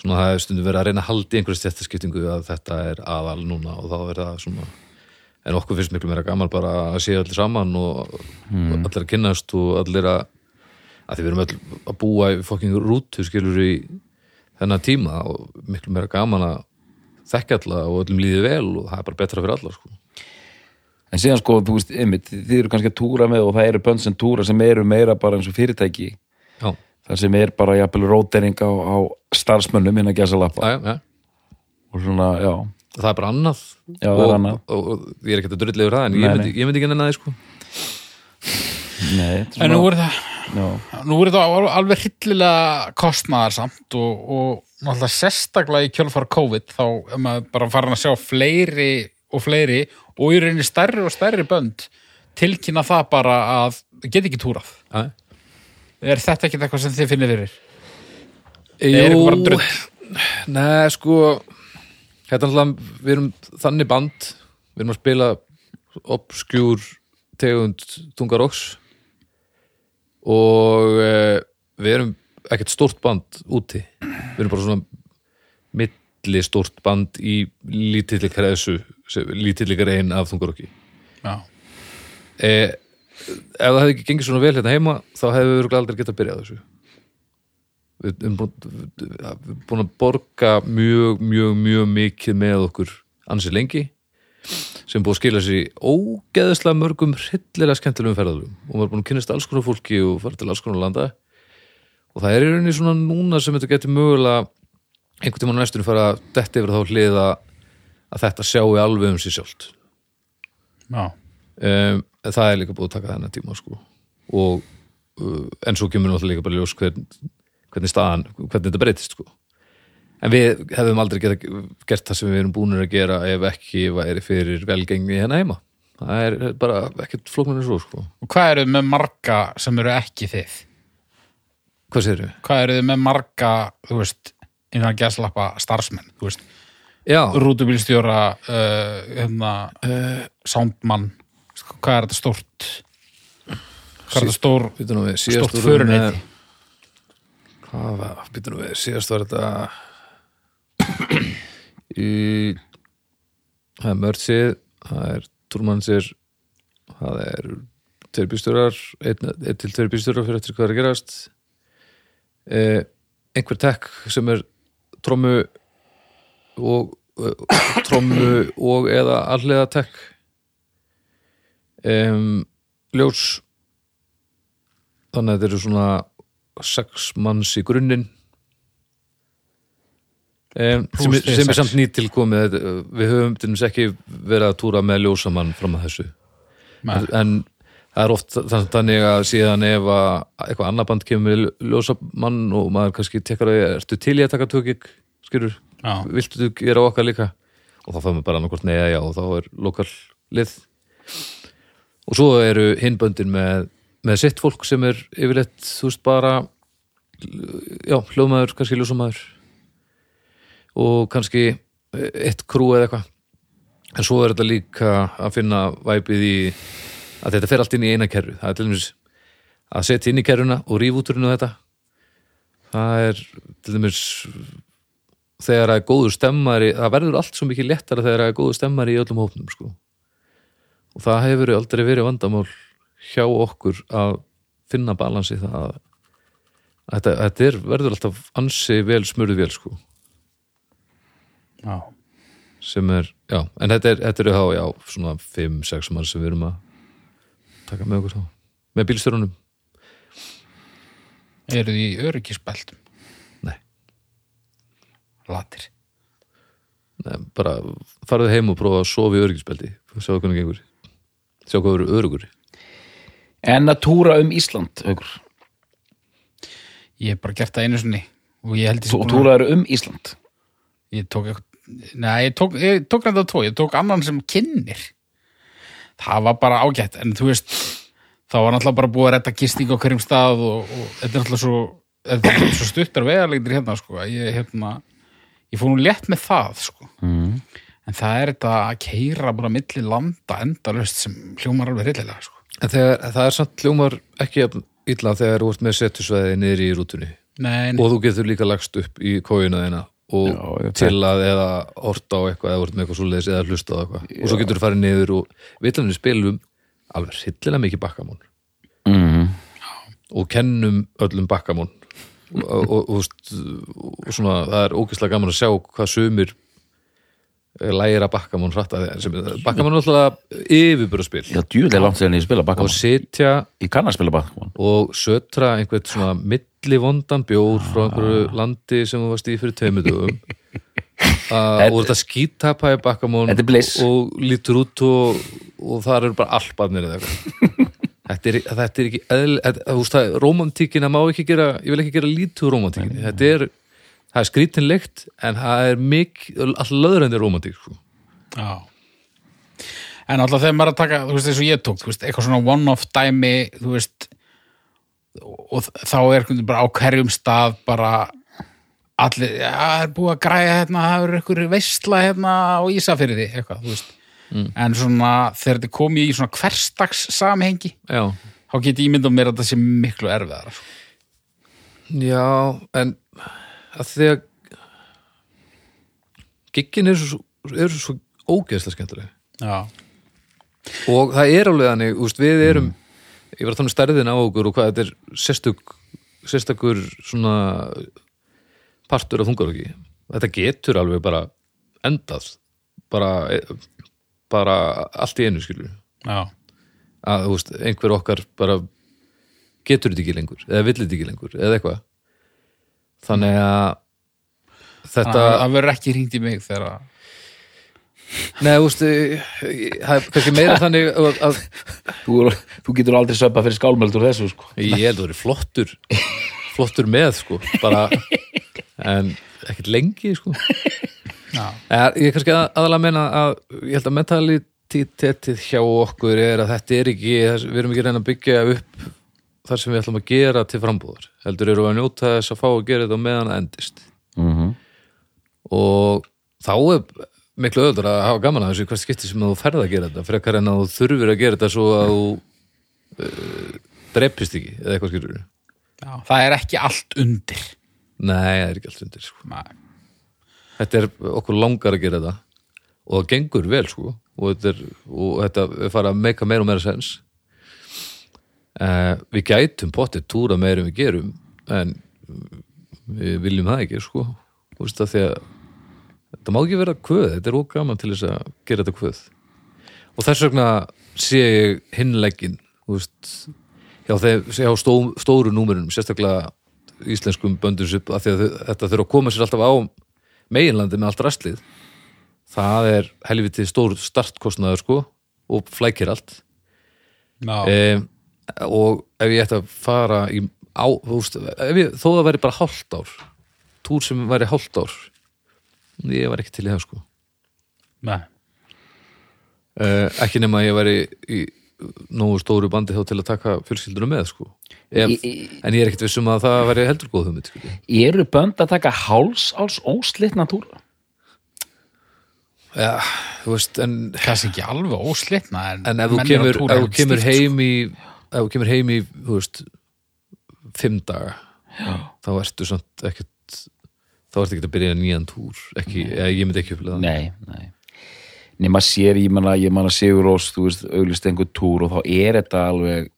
svona það er stundum verið að reyna að halda í einhverju stjættaskiptingu að þetta er aðal núna og þá er það svona en okkur finnst miklu meira gaman bara að sé allir saman og, og allir að kynnast og allir að að því við erum öll að búa í fokking rútu skilur í þennan tíma og miklu meira gaman að þekka alla og öllum líði vel og það er bara betra fyrir alla sko. en síðan sko, þú veist, einmitt, þið eru kannski að túra með og það eru bönn sem túra sem eru meira bara eins og fyrirtæki. Já, þar sem er bara jafnvel rótering á, á starfsmönnum innan gæsa lappa og svona, já, það er bara annað Já, það og, er annað. Og, og, ég er ekkert að drulliður það en Nei, ég myndi, ég myndi ekki nenni það sko. nei En nú er það já, Nú er al- alveg hryllilega kostnaðarsamt og, og náttúrulega sérstaklega í kjölfar COVID þá er maður bara farin að sjá fleiri og fleiri og í rauninni stærri og stærri bönd tilkynna það bara að get ekki túrað. Æ. Er þetta ekki eitthvað sem þið finnir fyrir? Er Jú, eitthvað bara drull? Nei, sko Þetta er alltaf, við erum þannig band Við erum að spila obskjúr tegund tungaroks og uh, við erum ekkert stórt band úti. Við erum bara svona milli stórt band í lítilli kreðsu lítilli grein af tungarokki Já. eh, ef það hefði ekki gengið svona vel hérna heima þá hefði við aldrei getað að byrja þessu við erum búin, að borga mjög, mjög, mjög mikið með okkur ansi lengi sem búið að skila sér í ógeðslega mörgum hryllilega skemmtilegum ferðalum og maður er búin að kynast alls konar fólki og fara til alls konar landa og það er í rauninni svona núna sem þetta getur mögulega einhvern tímann á næstunum fara að detti yfir þá hliða að þetta sjáu alveg um sér sjálft Já. um, það er líka búið að taka þennan tíma sko. og uh, en svo kemur náttúrulega líka bara ljós hvern, hvernig staðan, hvernig þetta breytist sko. en við hefðum aldrei geta, gert það sem við erum búinir að gera ef ekki væri fyrir velgengni hérna heima það er bara ekkert flóknarnir svo sko. Og hvað eru með marga sem eru ekki þið? hvað segir við? Hvað eru með marga, þú veist, innan gæslappa starfsmenn, þú veist, rútubílstjóra, uh, hérna, uh, soundmann, Sko, hvað er þetta stórt? Hvað er þetta stór, býtum nú við síðast stórt vorum við með- föruneyti? Hvað var, býtum við síðast var þetta í það er mördsið það er túrmannsir það er bílstjórar einn, einn til bílstjórar fyrir eftir hvað er að gerast. Eh, einhver tekk sem er trommu og uh, trommu og eða allega tekk um, ljós. Þannig að þetta eru svona sex manns í grunninn. Um, sem, sem er samt nýtt tilkomið þetta- við höfum til dæmis ekki verið að túra með ljósamann fram að þessu. Nei. en það er oft þann- þannig að síðan ef að eitthvað annað band kemur með ljósamann og maður kannski tekkar að ertu til í að taka tökik skilur, Já. viltu þú gera okkar líka? Og þá fæðum við bara annarkvort neða já og þá er lokal lið. Og svo eru hinböndin með, með sitt fólk sem er yfirleitt þú veist bara já, hljóðmaður, kannski ljósamaður. Og kannski eitt krú eða eitthvað. En svo er þetta líka að finna væpið í að þetta fer allt inn í eina kerru það er til dæmis að setja inn í kerruna og rífa út úr hennu þetta. Það er til dæmis þegar það er góður stemmari það verður allt svo mikið léttara þegar það er góður stemmari í öllum hópnum sko. og það hefur aldrei verið vandamál hjá okkur að finna balansi það að þetta, þetta er, verður alltaf ansi vel smurðið vel sko Já. sem er, já, en þetta er, þetta er þá, já, svona 5-6 mann sem við erum að taka með okkur þá með bílstjórunum, Eru þið í öryggisbeltum? nei, Latir. nei bara farðu heim og prófa að sofa í öryggisbeldi sjá hvernig gengur sjá hvað eru örugur En að túra um Ísland, haukur? Ég hef bara gert það einu sinni og ég held sé Og túraður um Ísland? Ég tók Nei, ég tók, ég tók reynda tvo, ég tók annan sem kynir Það var bara ágætt. En þú veist, þá var náttúrulega bara búið að redda gisting á hverjum stað og, og þetta er náttúrulega svo þetta er svo stuttar vegarlegdir hérna sko, ég hérna ég fór nú létt með það sko. Mm. en það er þetta að keira bara milli landa endalaust sem hljómar alveg hryllilega sko en þegar, það er samt hljómar ekki jafn illa þegar þú ert með setusveði niður í rútunni. Nei, og þú getur líka lagst upp í kóina þeina og Já, ég til að eða horta á eitthvað eða vart með eitthvað svoleiðis eða hlusta á eitthvað. Og svo getur þú farið niður og villanir spilum alveg hryllilega mikið bakkamón Mm. og kennum öllum bakkamón og, og, og, og, veist, og svona það er ógeðslega gaman að sjá hvað sumir bakkamón hratt að bakkamón er alltaf yfirbúraspil Já, djúlega langt þegar ég spila og bakkamón sitja Ég kann að spila bakkamón og sötra einhvern svona millivondan bjór frá einhverju landi sem þú varst í fyrir tveimur dögum. Uh, og þetta skítapa í bakkamón og lítur út og, og það eru bara albarnir eða eitthvað. Þetta er, þetta er ekki eðl, þetta, það, romantíkina má ekki gera ég vil ekki gera lítið romantíkina þetta er, það er skrítinlegt en það er mikið, alltaf löðrændi romantík sko. Já. En alltaf þegar maður er að taka, þú veist, eins og ég tók, veist, eitthvað svona one-off dæmi, þú veist, og þá er bara á hverjum stað bara allir, já, það er búið að græja hérna, það er einhver veistla hérna á Ísafyrði, eitthvað, þú veist. En svona, þegar þetta komið í svona hverstags samhengi, já, þá get ég ímyndað mér að það sé miklu erfiðar. já en að því að giggin eru svo, eru svo ógeðslega skemmtileg. Já. og það er alveg þannig, úst, við erum ég var þannig stærðin á okkur og hvað þetta er sérstök, sérstakur svona partur af þungaröki þetta getur alveg bara endað bara, bara allt í einu skilur Já. að veist, einhver okkar bara getur þetta ekki lengur eða vill þetta ekki lengur, eða eitthvað þannig að þetta Það, verður ekki hringt í mig þegar að Nei, þú veist, það er kannski meira þannig að, að Þú, þú getur aldrei söpa fyrir skálmöldur þessu sko. ég held að það er flottur flottur með, sko bara, en ekkert lengi, sko Já. Eða, Ég er kannski að, aðalega að menna að ég held að mentalitetið hjá okkur er að þetta er ekki við erum ekki að reyna að byggja upp þar sem við ætlum að gera til frambúðar. Heldur eru að njóta þess að fá að gera þetta meðan það endist. Mm og þá er miklu öður að hafa gaman að þessu hvert skipti sem þú ferð að gera þetta frekar en að þú þurfir að gera þetta svo að þú uh, dreipist ekki eða eitthvað skilur Já. Það er ekki allt undir. Nei, það er ekki allt undir sko. Þetta er okkur langar að gera þetta. Og það gengur vel sko. Og þetta, er, og þetta fara að meika meira og meira sens uh, Við gætum potið túra meira en við gerum en við viljum það ekki sko. Þú veist að því að þetta má ekki vera kvöð, þetta er óg gaman til þess að gera þetta kvöð. Og þess vegna sé ég veist hjá, hjá stó, stóru númerunum sérstaklega íslenskum af því að þau- þetta þurfa að koma sér alltaf á meginlandi með allt rastlið það er helviti stór startkostnaður sko og flækir allt. Já. e, og ef ég ætti að fara í, á, þú veist, ef ég, þó það væri bara hálft ár túr sem væri hálft ár ég var ekki til í það sko Nei. uh, ekki nema að ég væri í nógu stóru bandi þá til að taka fjölskyldunum með sko ef, Í- en ég er ekkert vissum að það væri heldur góð hugmynd sko. Eru bönd að taka háls áls óslitna túra? ja, þú veist, en, Kannski ekki alveg óslitna en, en ef þú kemur, kemur sko. heim í ef þú kemur heim í þú veist, fimm daga þá ertu samt ekkert þá ertu ekkert að byrja nýjan túr ekki, eða, ég myndi ekki upplega það. Nei, nei. Nema sér, ég manna, ég manna Sigur Rós þú veist, auglist einhver túr og þá er þetta alveg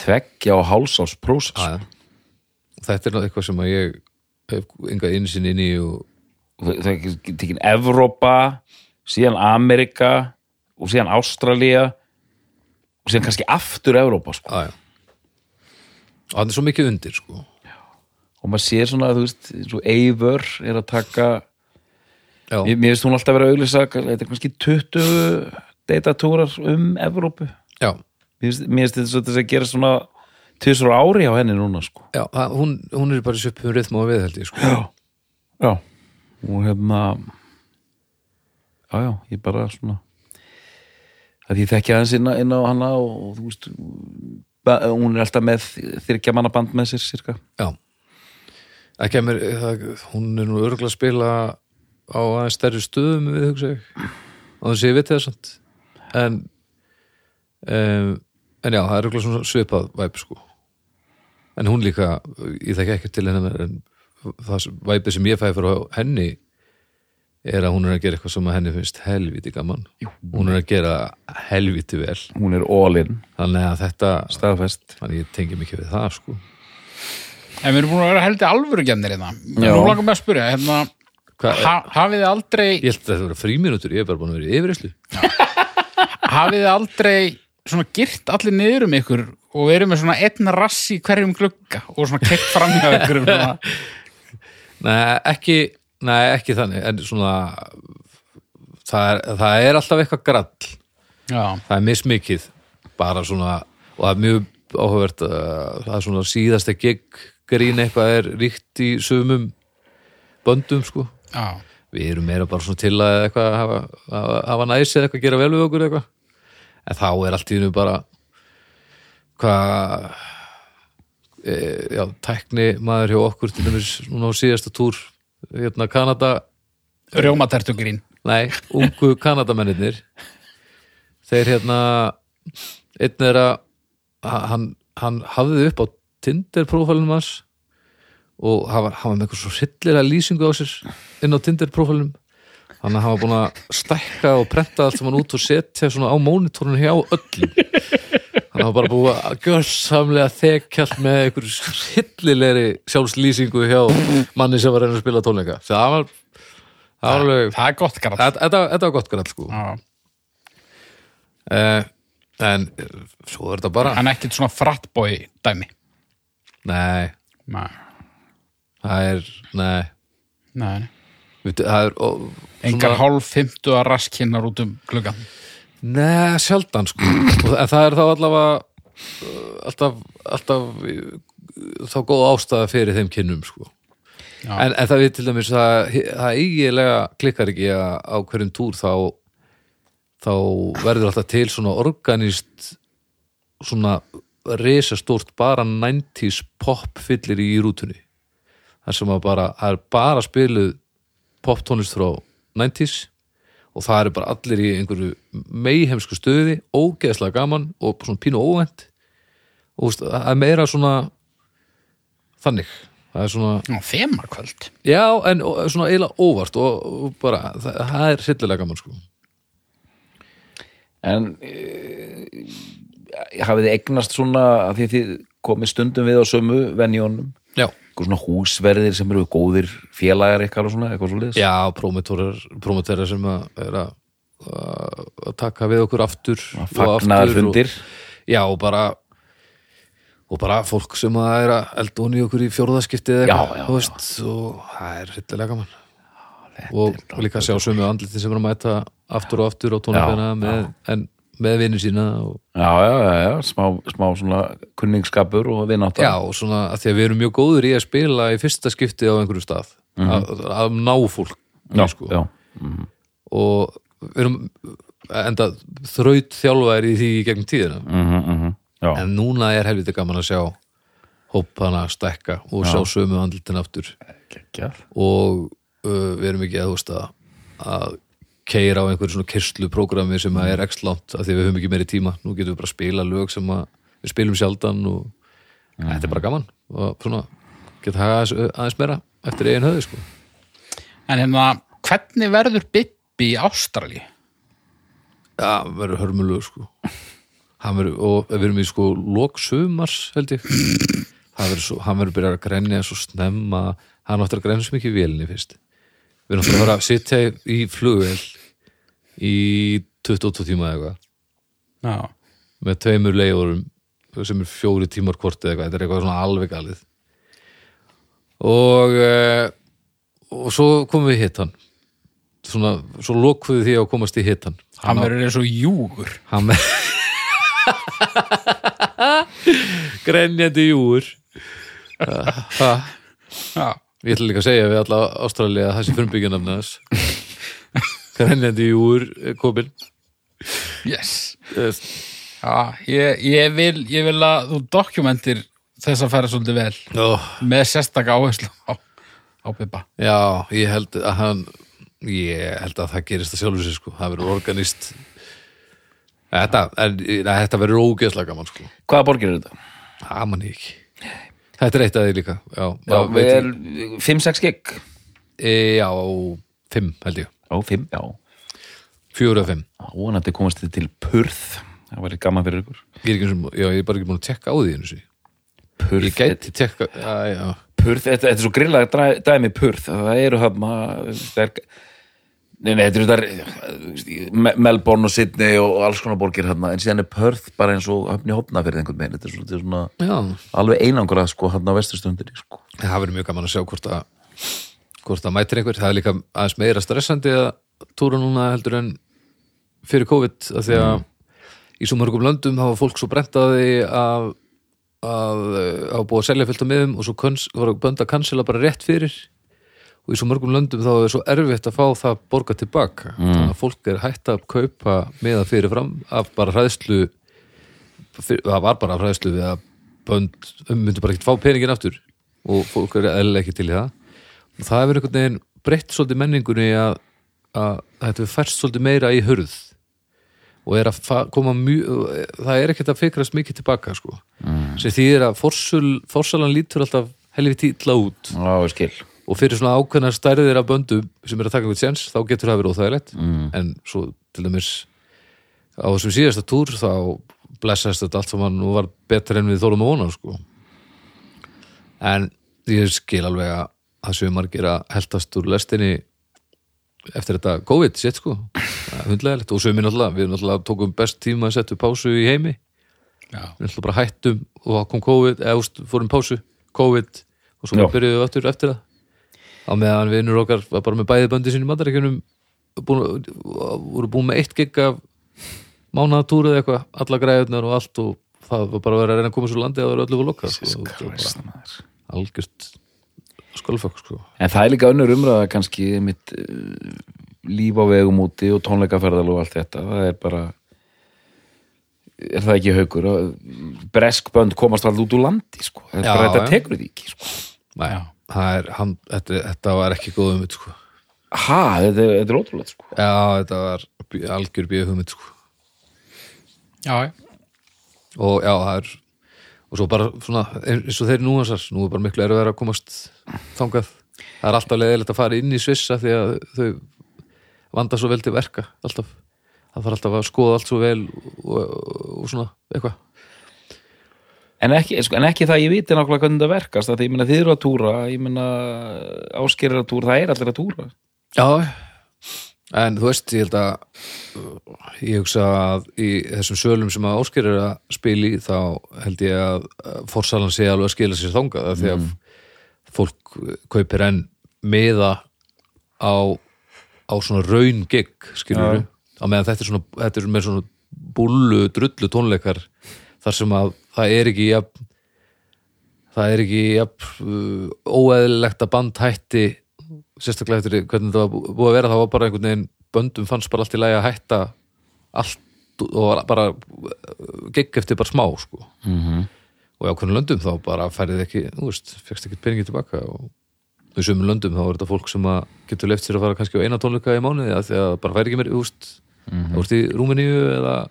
tveggja og hálsáls prósess. Já, já. þetta er náttúrulega eitthvað sem að ég hef enga innsinn inn í og það er tekin Evrópa síðan Amerika og síðan Ástralía og síðan kannski aftur Evrópa sko. aðja og hann er svo mikið undir sko. Og maður sér svona, þú veist, svo Eivör er að taka já, mér, finnst hún alltaf vera að auglýsa þetta er kannski 20 datatúrar um Evrópu. Já, mér finnst, þetta að gera svona tvisur ári á henni núna sko. já það, hún, hún er bara í svipum rithma og við held ég sko. Já, já. Og hérna já, já, ég bara svona að ég þekki aðeins inn á, inn á hana og, þú veist hún er alltaf með þyrkja manna band með sér cirka Já. Það kemur, það, hún er nú örgulega að spila á aðeins stærri stöðum við hugsa ég og þess að ég veit það samt. En um, en já, það er örgulega svona svipað væp sko. En hún líka, ég þekki ekki til hennar en það væpið sem ég fæði fyrir henni er að hún er að gera eitthvað sem að henni finnst helviti gaman Jú. hún er að gera helviti vel hún er all in, þannig að þetta staðfest þannig ég tengi mikið við það sko En við erum búin að vera heldur alvöru gemnir hérna. Nú langar mig að spyrja, hérna, Hvað, ha, hafið þið aldrei, Ég held að þetta voru fríminútur, ég hef bara búin að vera í yfirreyslu. hafið þið aldrei svona girt allir niður um ykkur og verið með svona einn rass í hverjum glugga og svona keitt fram hjá ykkur um svona. Nei, ekki, nei, ekki þannig, en svona, það er, það er alltaf eitthvað grall. Já, Það er mismikið, bara svona, og það er mjög áhugavert að það er svona síðasta gig grín eitthvað er ríkt í sumum böndum, sko. já, Við erum meira bara svona til að eitthvað hafa, hafa, hafa næs eða eitthvað gera vel við okkur eitthvað. En þá er allt í hennu bara hvað e, já, tækni maður hjá okkur til dæmis núna á síðasta túr hérna Kanada, rjómatertugrín. nei, ungu Kanadamennirnir. Þeir hérna einn er að hann, hann hafði upp á Tinder prófælunum hans og hann var, hann var með eitthvað svo hryllilega lýsingu á sér inn á Tinder prófælunum þannig að hann var búin að stækka og prenta allt sem hann út og setja svona á mónitorinu hjá öllum hann var bara búin að gjörsamlega þekjall með einhverju hryllilegri sjálfslýsingu hjá manni sem var reyna að spila tónleika það var, það var alveg Það er gott garað. þetta, var gott grall sko uh, en eh, svo er þetta bara Hann er ekkit svona frattbói dæmi. nei, Nei, það er nei, nei. Veitu, það er ó, Engar hálf fymtu að raskinnar út um gluggan. Nei, sjaldan sko. En það er þá allavega uh, alltaf, alltaf uh, þá góð ástæða fyrir þeim kynnum sko. En, en það við til dæmis að það eiginlega klikkar ekki að á hverjum túr þá þá verður alltaf til svona organist svona risastórt bara 90s pop fyllir í rútunni. Þar sem að bara, það er bara spiluð poptónlist frá 90s og það eru bara allir í einhverju meihemsku stöði, ógeðslega gaman og svona pínu óvænt. Og þú veist, það er meira svona þannig. Það er svona, Já, þemakvöld. já, en svona eiginlega óvart og, og bara, það, það er hryllilega gaman sko. En e, hafið þið eignast svona að því þið komið stundum við á sömu venjónum já, eitthvað svona húsverðir sem eru góðir félagar og svona, eitthvað svo liðs já, prómotorar sem er að að taka við okkur aftur fundir og, já, og bara og bara fólk sem að er að elda honi okkur í fjórðaskiptið eitthvað, og það er hryllilega gaman. Og, og líka sjá sömu andliti sem er að mæta aftur og aftur á tónleikana en með vinnu sína og, já, já, já, já, smá, smá svona kunningsskapur og vinátt já, og svona að því að við erum mjög góður í að spila í fyrsta skipti á einhverju stað. Að, að ná fólk já, sko. já, og við erum enda þraut þjálfæri í því í gegnum tíðina. Mhm, já. en núna er helviti gaman að sjá hópana stekka og sjá sömu andlitin aftur. Geggjað. og uh, við erum ekki að, að keira á einhverju svona kyrslu prógrami sem að er x-langt af því við höfum ekki meiri tíma nú getum við bara að spila lög sem að við spilum sjaldan og þetta er bara gaman og svona geta haga aðeins, aðeins meira eftir eigin höfði sko. En hérna, hvernig verður Bibbi í Ástrali? Já, verður hörmulugur sko. Verður, og við erum í sko lok sumars held ég hann verður, byrjað að grenja svo snemma hann áttur að grenja svo mikið í vélinni fyrst við erum að fara að sitja í flugvél í 28 tíma eða eitthvað. Með tveimur leiðurum sem er fjóri tímar hvort eða eitthvað. Þetta er eitthvað svona alveg galið. Og uh, og svo komum við í hittan svona, svo lokuðu því að komast í hittan hann verður eins og júgur. hann með grenjandi júur ha, Já, ég ætla líka að segja við alla Ástralja að þessi frumbyggjunafni þess grenjandi júur komin yes. Eh, Já, ég, ég, vil, ég vil að þú dokumentir þess að færa svolítið vel oh, með sérstaka áherslu á, á Bibba. já, ég held að hann ég held að það gerist að sjálfur sér sko, það verður organist. Þetta, þetta verður ógeðslega gaman sko, Hvaða borgir er þetta? það mann ég ekki þetta er eitt að því líka já, Já, maður við veit er 5-6 gig? E, já, fimm held ég. Ó, 5, já. Fjóru og fimm. Vonandi komast þið til Purð Það væri gaman fyrir ykkur. Ég er, ekki, eins og- já, ég er bara ekki búin að tekka á því einu sinni. Purð, Ég gæti tekka já, já. Purð þetta, þetta er svo grillað dæ- dæmi Purð Það eru hann það er, Nei, nei, þetta eru þetta Me- Melbourne og Sydney og alls konar borgir hann en síðan er Purð bara eins og höfni hopna fyrir einhvern veginn Þetta er svolítið svona já. alveg einangrað sko hann á vesturstundinni sko. Það verður mjög gaman að sjá hvort að hvort það mætir einhver það er líka aðeins meira stressandi að túra núna heldur en fyrir COVID af því að í svo mörgum löndum hafa fólk svo brentaði að að hafa búið að selja fullt á miðum og svo var bönd að cancela bara rétt fyrir og í svo mörgum löndum þá er svo erfitt að fá það borga tilbaka. Þannig að fólk er hætt að kaupa miða fyrir fram af bara hræðslu það var bara hræðslu við að bönd myndu bara ekki fá peningin aftur. Og fólk er eðlilega ekki til í það. Og það hefur einhvern veginn breytt svolítið menningunni að, að þetta færst svolítið meira í hurð. Og er að koma mjög það er ekkert að fikrast mikið tilbaka sko. mm. sem þýðir að forsul, forsalan lítur alltaf helviti illa út. Ég skil og fyrir svona ákveðnar stærðir af böndum sem er að taka einhvern sens, þá getur það verið óþægilegt. Mm. en svo til dæmis á þessum síðasta túr þá blessast þetta allt saman og var betra en við þólum að vona sko. en ég skil alveg að það séu margir að heldast úr lestinni eftir þetta COVID sitt sko, hundlegilegt og sögum við náttúrulega, við náttúrulega tókum best tíma að setja pásu í heimi. Já, við náttúrulega bara hættum og það kom COVID eða fórum pásu, COVID og svo byrjuðum við aftur eftir það á meðan vinnur okkar var bara með bæði böndi sinni búin, voru búin með eitt gig af mánaðatúru eða eitthvað alla græðunar og allt og það var bara að vera að reyna að koma svo landi að það öllu fyrir sko. Það var Christ, bara maður. algjört skölfökk sko. En það er líka önnur umræða kannski mitt uh, líf á vegum úti og tónleikaferðal og allt þetta það er bara er það ekki haukur bresk bönd komast alltaf út úr landi sko. þetta, Já, bara, þetta tekur því ekki sko. Já. Er, hann, þetta, þetta var ekki góð um sko. ha, þetta, er- þetta er ótrúlega sko. já, þetta var algjör bíð hugmynd sko. já, og já, það er og svo bara svona, eins og þeir nú hansar nú er bara miklu erfið að komast þangað, það er alltaf leiðilegt að fara inn í Svissa því að þau vanda svo vel til verka alltaf, það þarf alltaf að skoða allt svo vel og, og svona eitthvað en, ekki, sko, en ekki það ég viti nákvæmlega hvernig þetta verkast að því, ég meina þið eru að túra ég meina áskerir að túra, það er allir að túra. Já, en þú veist, ég held að ég hugsa að í þessum sölum sem að Ásker er að spila í þá held ég að forsalan sé alveg að skila sér af því að fólk kaupir enn miða á, á svona raun gig skilur við, á meðan þetta er svona, þetta er svona búllu, drullu tónleikar þar sem að það er ekki jafn það er ekki jafn uh, óeðlilegt að band hætti sérstaklega eftir hvernig þetta var bú- búið að vera það var bara einhvern veginn böndum fannst bara allt í lagi að hætta allt og bara gegg eftir bara smá sko. mm -hmm. og í ákveðnum löndum þá bara færið ekki þú veist, fegst ekki peningi tilbaka og í sömum löndum þá er þetta fólk sem að getur left sér að fara kannski á eina tónleika í mánuði að því að bara færi ekki mér, veist Mhm. þú veist í Rúmeníu eða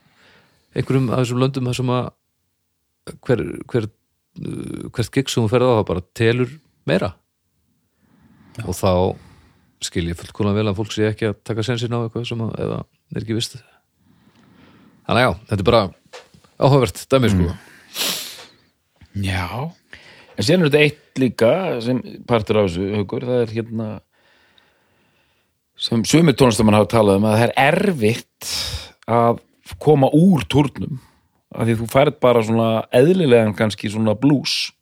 einhverjum af þessum löndum þar sem að hver, hver, uh, hvert gig sem þú ferð á það bara telur meira. Og þá skil ég fullkólan vel að fólk sé ekki að taka sensin á eitthvað sem að, eða er ekki vist. Þannig að já, þetta er bara áhugavert dæmi sko. Já, En síðan er þetta eitt líka sem partur af þessu hugur, það er hérna sem sumir tónlistamann hafa talað um að það er erfitt að koma úr turnum af því þú færð bara svona eðlilegan kannski svona blues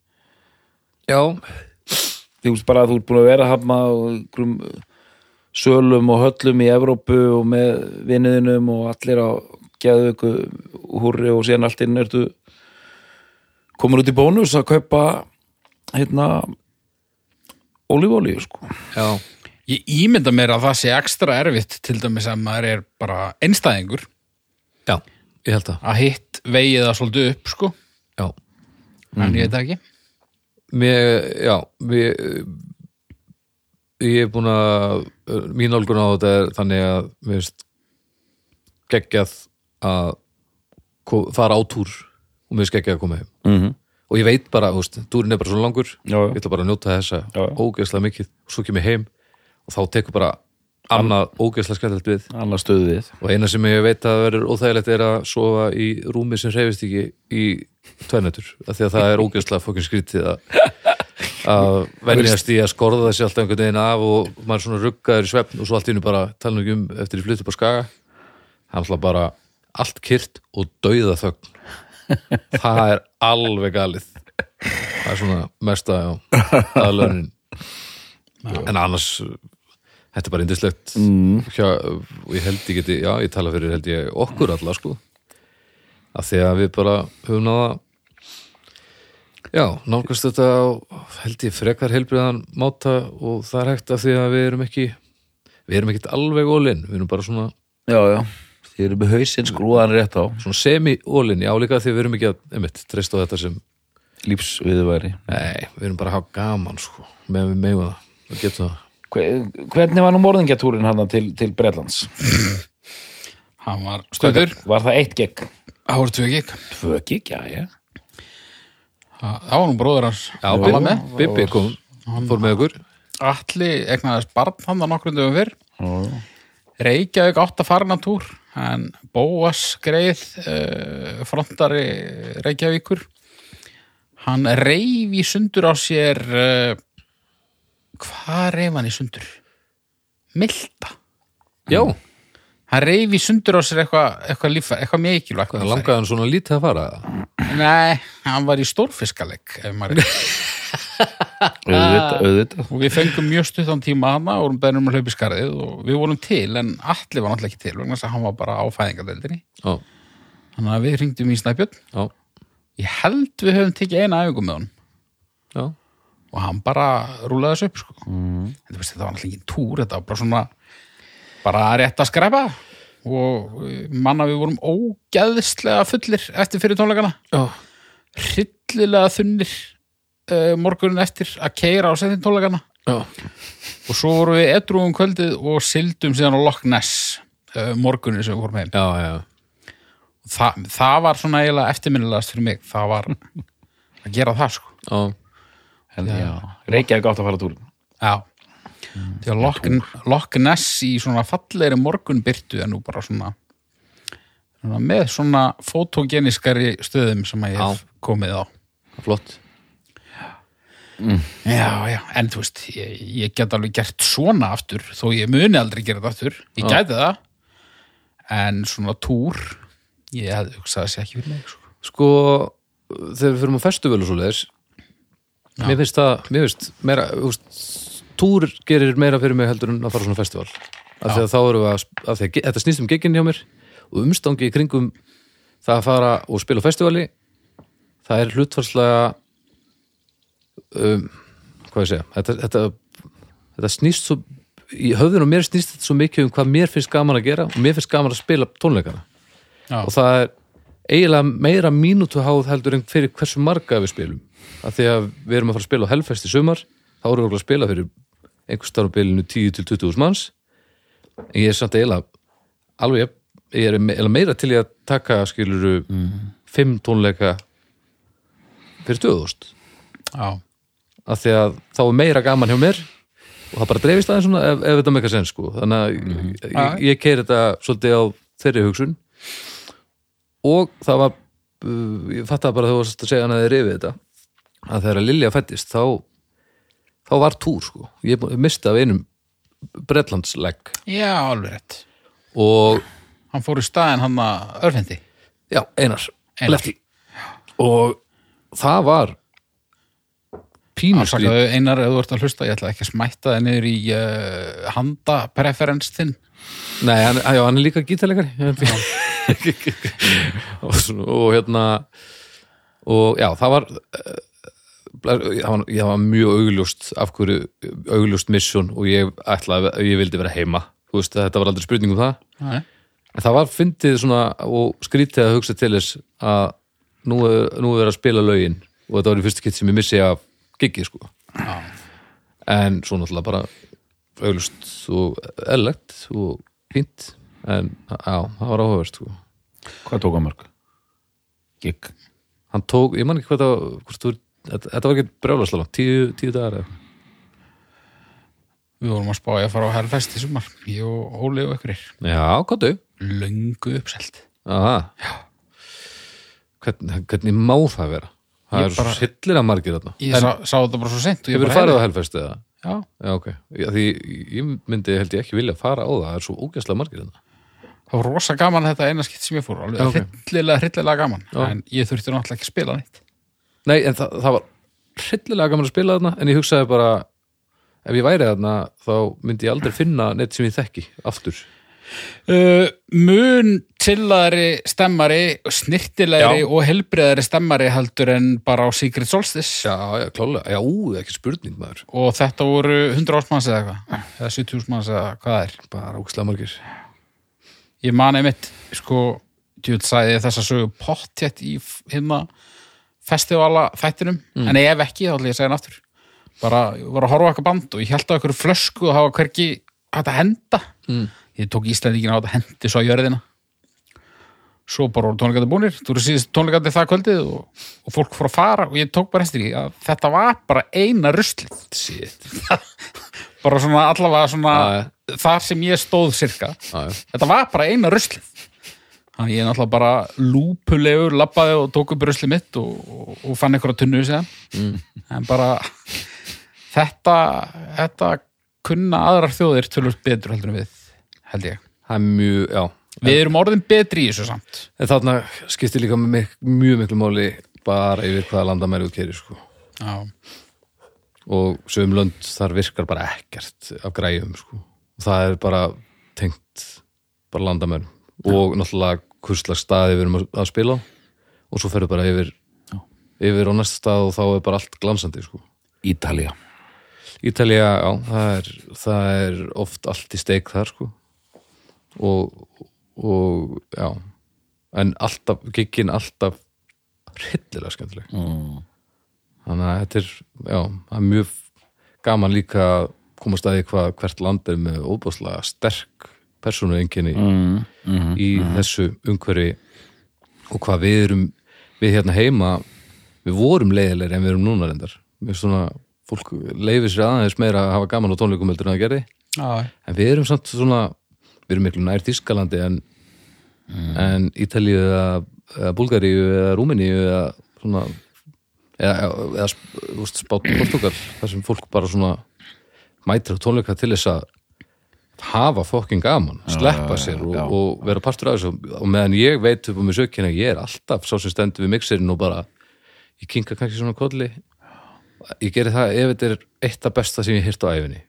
já, þú veist bara að þú ert búin að vera hafna einhverjum sölum og höllum í Evrópu og með vinniðinum og allir á geðu ykkur húrri og síðan allt inn ertu komur út í bónus að kaupa hérna ólífólíu sko. Já, ég ímynda mér að það sé ekstra erfitt til dæmis að maður er bara einstæðingur. Já, ég held að að hitt vegið það svolítið upp sko, já, en ég veit það ekki mér, já mér, ég er búin að mín álgun á þetta er þannig að mér finnst geggjað að ko- fara á túr og mér finnst geggjað að koma heim mm -hmm. og ég veit bara, þú veist, túrin er bara svo langur Já, já. ég ætla bara að njóta þessa Já, já. ógeðslega mikið og svo kem ég heim og þá tekur bara annað ógeðslega skemmtilegt við. Annað stöðu við. Og eina sem ég veit að verður óþægilegt er að sofa í rúmi sem hreyfist ekki í tvænætur, af því að það er ógeðslega fokkin skrítið að að venjast í að skorða þessi alltaf einhvern veginn af og maður er svona ruggaður í svefn og svo allt í hennu bara tala nú ekki um eftir í flutt upp á skaga. Það er alltaf bara allt kyrt og dauða þögn það er alveg galið. Það er svona mesta aðlönin en annars þetta er bara indislegt mm. Ég held ég geti, já ég tala fyrir held ég okkur alla sko. Að því að við bara höfum náða já, nálgast þetta held ég frekar heilbriðan máta og það er hægt að því að við erum ekki við erum ekkert alveg ólinn við erum bara svona, já, já, þið eru með hausinn skrúðan rétt á. Svona semi-ólinn já líka því við erum ekki að, einmitt, treysta á þetta sem lífsviðværi nei, við erum bara að hafa gaman sko. Með við megum það, við getum það hvernig var nú morðingjatúrin hann til, til Bretlands? hann var stöður, var það eitt gegn? það voru tvö gig tvö gegn, já, já. Það var nú bróður hans. Já, Bibbi, með. Bibbi kom, fór með okkur Atli egnaðist barn hann að nokkrum dögum fyrr. Reykjavík átt að fara túr en Bóas greið uh, frontari Reykjavíkur. Hann reif í sundur á sér uh, hvað reif hann í sundur? Milda já, hann reif í sundur á sér eitthvað eitthva líffæ, eitthvað mikilvægt það langaði hann svona lítið að fara? Nei, hann var í stórfiskaleg ef maður auðvitað, auðvitað. Og við fengum mjög stuttan tíma hana og vorum beðnum að hlaupa í skarðið og við vorum til en allir var náttúrulega ekki til vegna þess að hann var bara á fæðingadeldinni þannig að við hringdum í Snæbjörn. Já, ég held við höfum tekið eina æfingu með hann já og hann bara rúlaði þessu upp sko. mm. þetta, veist, þetta var náttúrulega ekki túr þetta var bara svona bara rétt að skræpa og eh, manna við vorum ógeðslega fullir eftir fyrir tónleikana já, hryllilega þunnir uh, morgunin eftir að keira á setjum tónleikana já, og svo vorum við edrúum kvöldið og sildum síðan á Loch Ness uh, morgunin sem við vorum heim já, já. Þa, það var svona eiginlega eftirminnilegast fyrir mig það var að gera það sko já. Reykjavík átt að fara túrin já. Því að Loch, Loch Ness í svona fallegri morgunbyrtu er nú bara svona, svona með svona fotogeniskari stöðum sem að ég hef komið á. Flott. Já, já, en þú veist ég, ég get alveg gert svona aftur þó ég muni aldrei gera þetta aftur. Ég Já. gæti það. En svona túr ég hefði hugsað þessi ekki fyrir mig sko. sko, þegar við fyrir á festival og svo leiðis mér finnst það, mér finnst meira úst, túr gerir meira fyrir mig heldur en að fara svona festival. Af því að þá við að, að því að ge- þetta snýst um geginn hjá mér og umstangi í kringum það að fara og spila á festivali það er hlutfarslega um, hvað ég segja þetta, þetta, þetta snýst svo í höfðun og mér snýst þetta svo mikið um hvað mér finnst gaman að gera og mér finnst gaman að spila tónleikana. Já. og það er eiginlega meira mínútu háð heldur en fyrir hversu marga við spilum af því að við erum að fara að spila á Hellfest í sumar þá erum við að spila fyrir einhver starfabilinu 10 til 20 manns. En ég er samt eiginlega alveg, ég er eiginlega meira til í að taka skiluru fimm tónleika fyrir 2000 já, af því að þá er meira gaman hjá mér og það bara dreifist aðeins svona ef, ef þetta með eitthvað sen sko. Þannig að ég, ég keiri þetta svolítið á þeirri hugsun. Og það var uh, ég fattaði bara þegar þú varst að segja hann að þið rifið þetta að þegar Lilja fættist þá, þá var túr sko ég misti af einum Bretlandslegg Já, alveg rétt. og Hann fór í staðin hann að örfendi. já, Einar, Einar. Og það var pínuskrít Afsakaðu einar ef þú ert að hlusta, ég ætla ekki að smætta það niður í uh, handapreferens þinn. Nei, hann, já, hann er líka gítalegari og, og hérna og já, það var eh, það var, ég var mjög augljóst af hverju augljóst mission og ég ætlaði, ég vildi vera heima þú veist, þetta var aldrei spurning um það Nei. en það var fyndið svona og skrítið að hugsa til þess að nú er, nú er verið að spila lögin og þetta var í fyrstu kitt sem ég missi af giggi sko Já. en svo náttúrulega bara auglust og ellegt og fínt en já, það var áhugavert sko. Hvað tók að mörg? Gigg. hann tók, ég man ekki hvað það hvort þú, þetta, þetta var ekki brjálaslega tíu, tíu dagar eða Við vorum að spá að fara á Hellfest í sumar. Ég og Óli og ykkurir. já, þau? Löngu uppselt. Aha. Hvern, hvernig má það vera? það Ég er svo bara- sillir að margir þarna Ég sá, sá þetta bara svo sent og ég hefur bara farið á helfest eða? Já, já, ok, já, því ég myndi held ég ekki vilja fara á það, það er svo ógæslega margir þarna það var rosa gaman þetta eina skipt sem ég fór. Alveg Já, ok. hryllilega, hryllilega gaman. Já. En ég þurfti náttúrulega ekki að spila neitt. Nei, en það, það var hryllilega gaman að spila þarna en ég hugsaði bara ef ég væri þarna þá myndi ég aldrei finna neitt sem ég þekki aftur. Uh, mun tillaðari stemmari, snirtilegri Já. og helbriðari stemmari heldur en bara á Secret Solstice. Já, já, klálega, já, ú, ekki spurning maður. Og þetta voru 100 ásmanns eða eitthvað. Eða 70 ásmanns eða hvað er? Bara ógæslega margir. Ég man einmitt, sko djúð sagði ég þessa sögu pottjætt í f- hérna festivala þættinum, en ef ekki þá ætla ég að segja hann aftur. Bara, var að horfa eitthvað band og ég held á eitthvað flösku og hafa hvergi hægt að henda. Mm. ég tók Íslandíkin á þetta hendi svo á jörðina. Svo bara voru tónleikandi búnir. Þú eru síðast tónleikandi það kvöldið og, og fólk fór að fara og ég tók bara eftir því að þetta var bara eina ruslið. Shit. Bara svona allavega svona Já, þar sem ég stóð cirka já, þetta var bara eina ruslið þannig ég náttúrulega bara lúpulegur labbaði og tók upp ruslið mitt og, og, og fann einhverja tunnu sér mm. en bara þetta, þetta kunna aðrar þjóðir tölvöld betur heldur en við held ég það er mjög, já við erum orðin betri í þessu samt En þarna skiptir líka mik mjög miklu máli bara yfir hvaða landamæri þú kerir sko. já, og sögum lönd þar virkar bara ekkert af græjum sko. og það er bara tengt bara landamærum og náttúrulega hvurslags staði við erum að- að spila á og svo ferðu bara yfir yfir á næsta stað og þá er bara allt glansandi sko. Ítalía. Ítalía, já, það er, það er oft allt í steik þar sko. og, og já en alltaf, giggin alltaf hryllilega skemmtileg Mm. þannig að þetta er, já, það er mjög gaman líka að koma staði hvað hvert land er með óbúslega sterk persónu enginni Mm. Mm. í þessu umhverfi og hvað við erum við hérna heima við vorum leiðilegri en við erum núna reyndar við svona, fólk leifir sér aðeins meira að hafa gaman á tónleikum heldur en það gerði já, en við erum samt svona við erum miklu nær Þískalandi en, en Ítalíu eða, eða Búlgaríu eða Rúmeníu eða svona eða, eða veist, spátt Portugal þar sem fólk bara svona mætir á tónleika til þess að hafa fokkin gaman, sleppa sér og, já. og vera partur af þessu. Og meðan ég veit upp á mig sökina ég er alltaf sá sem stendur við mixerinn og bara ég kinka kannski svona kolli. Ég geri það ef þetta er eitt af besta sem ég hýrt á æfinni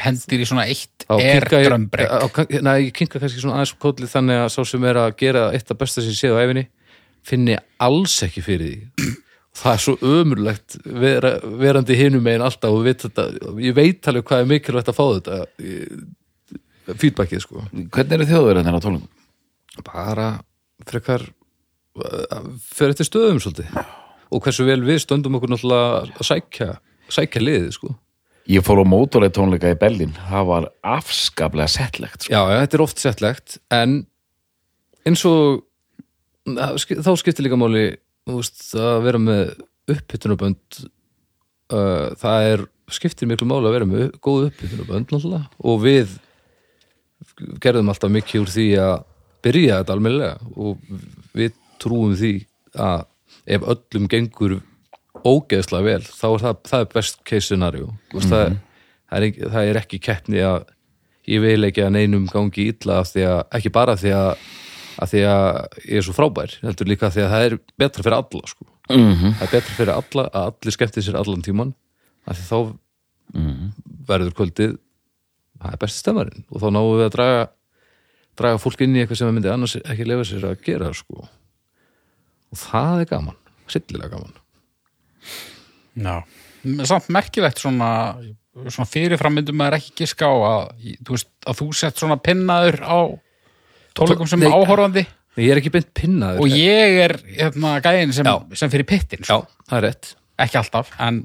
hendir í svona eitt er drömbrek Nei, ég kinka kannski svona aðeins kolli þannig að sá sem er að gera eitt af besta sem ég séð á æfinni finni alls ekki fyrir því það er svo ömurlegt vera, verandi hinum megin alltaf og veit þetta, ég veit alveg hvað er mikilvægt að fá þetta feedbackið sko Hvernig eru þjóðverðin þennan tónleikum? bara frekar fyrir eftir stöðum svolítið og hversu vel við stöndum okkur náttúrulega að sækja, sækja liðið sko Ég fór á mótorleið tónleika í Berlín. Það var afskaplega settlegt. Sko. Já, þetta er oft settlegt en eins og þá skiptir líka máli veist, að vera með uppbytunarbönd uh, það er skiptir miklu máli að vera með góð uppbygginu bönd náttúrulega og við gerðum alltaf mikið úr því að byrja þetta almennilega og við trúum því að ef öllum gengur ógeðslega vel þá er það, það er best case scenario mm -hmm. það, það, er það er ekki keppni að ég vil ekki að neinum gangi illa því að, ekki bara því að að því að ég er svo frábær heldur líka því að það er betra fyrir alla sko. Mhm. það er betra fyrir alla að allir skemmti sér allan tíman af því þá verður kvöldið það er besti stemmarinn og þá náum við að draga draga fólk inn í eitthvað sem það myndi annars ekki lefa sér að gera sko. og það er gaman sillilega gaman Já. Samt merkilegt svona, svona fyrirfram myndum maður ekki giska á að að þú sett svona pinnaður á tónleikum sem Nei, áhorfandi ég er ekki beint pinnaður og ég er hérna, gæðin sem, Já. sem fyrir pittin já, sko. það er rétt ekki alltaf en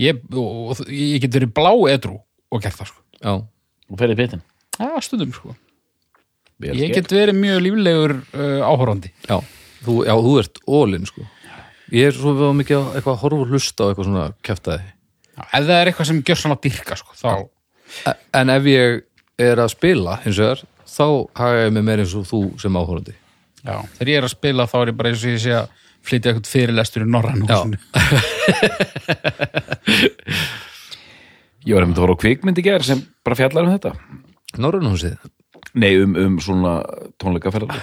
ég, og, og, ég get verið blá edru og gert það sko. já, og ferði bitin Já, stundum sko. ég get verið mjög líflegur uh, áhorfandi já, þú, já, þú ert ólinn sko. ég er svo mikið á eitthvað að horfa og hlusta á eitthvað svona kæftæði Já, ef það er eitthvað sem gjör svona dyrka sko, þá, en ef ég er að spila hins vegar, þá hafa ég mig meir eins og þú sem áhorandi já, þegar ég er að spila þá er ég bara eins og ég sé að flytja eitthvað fyrirlestur í húsinu. Ég var einmitt að horfa á kvikmynd í gerð sem bara fjallar um þetta. Norrannhúsið, nei, um, um svona tónleikaferðar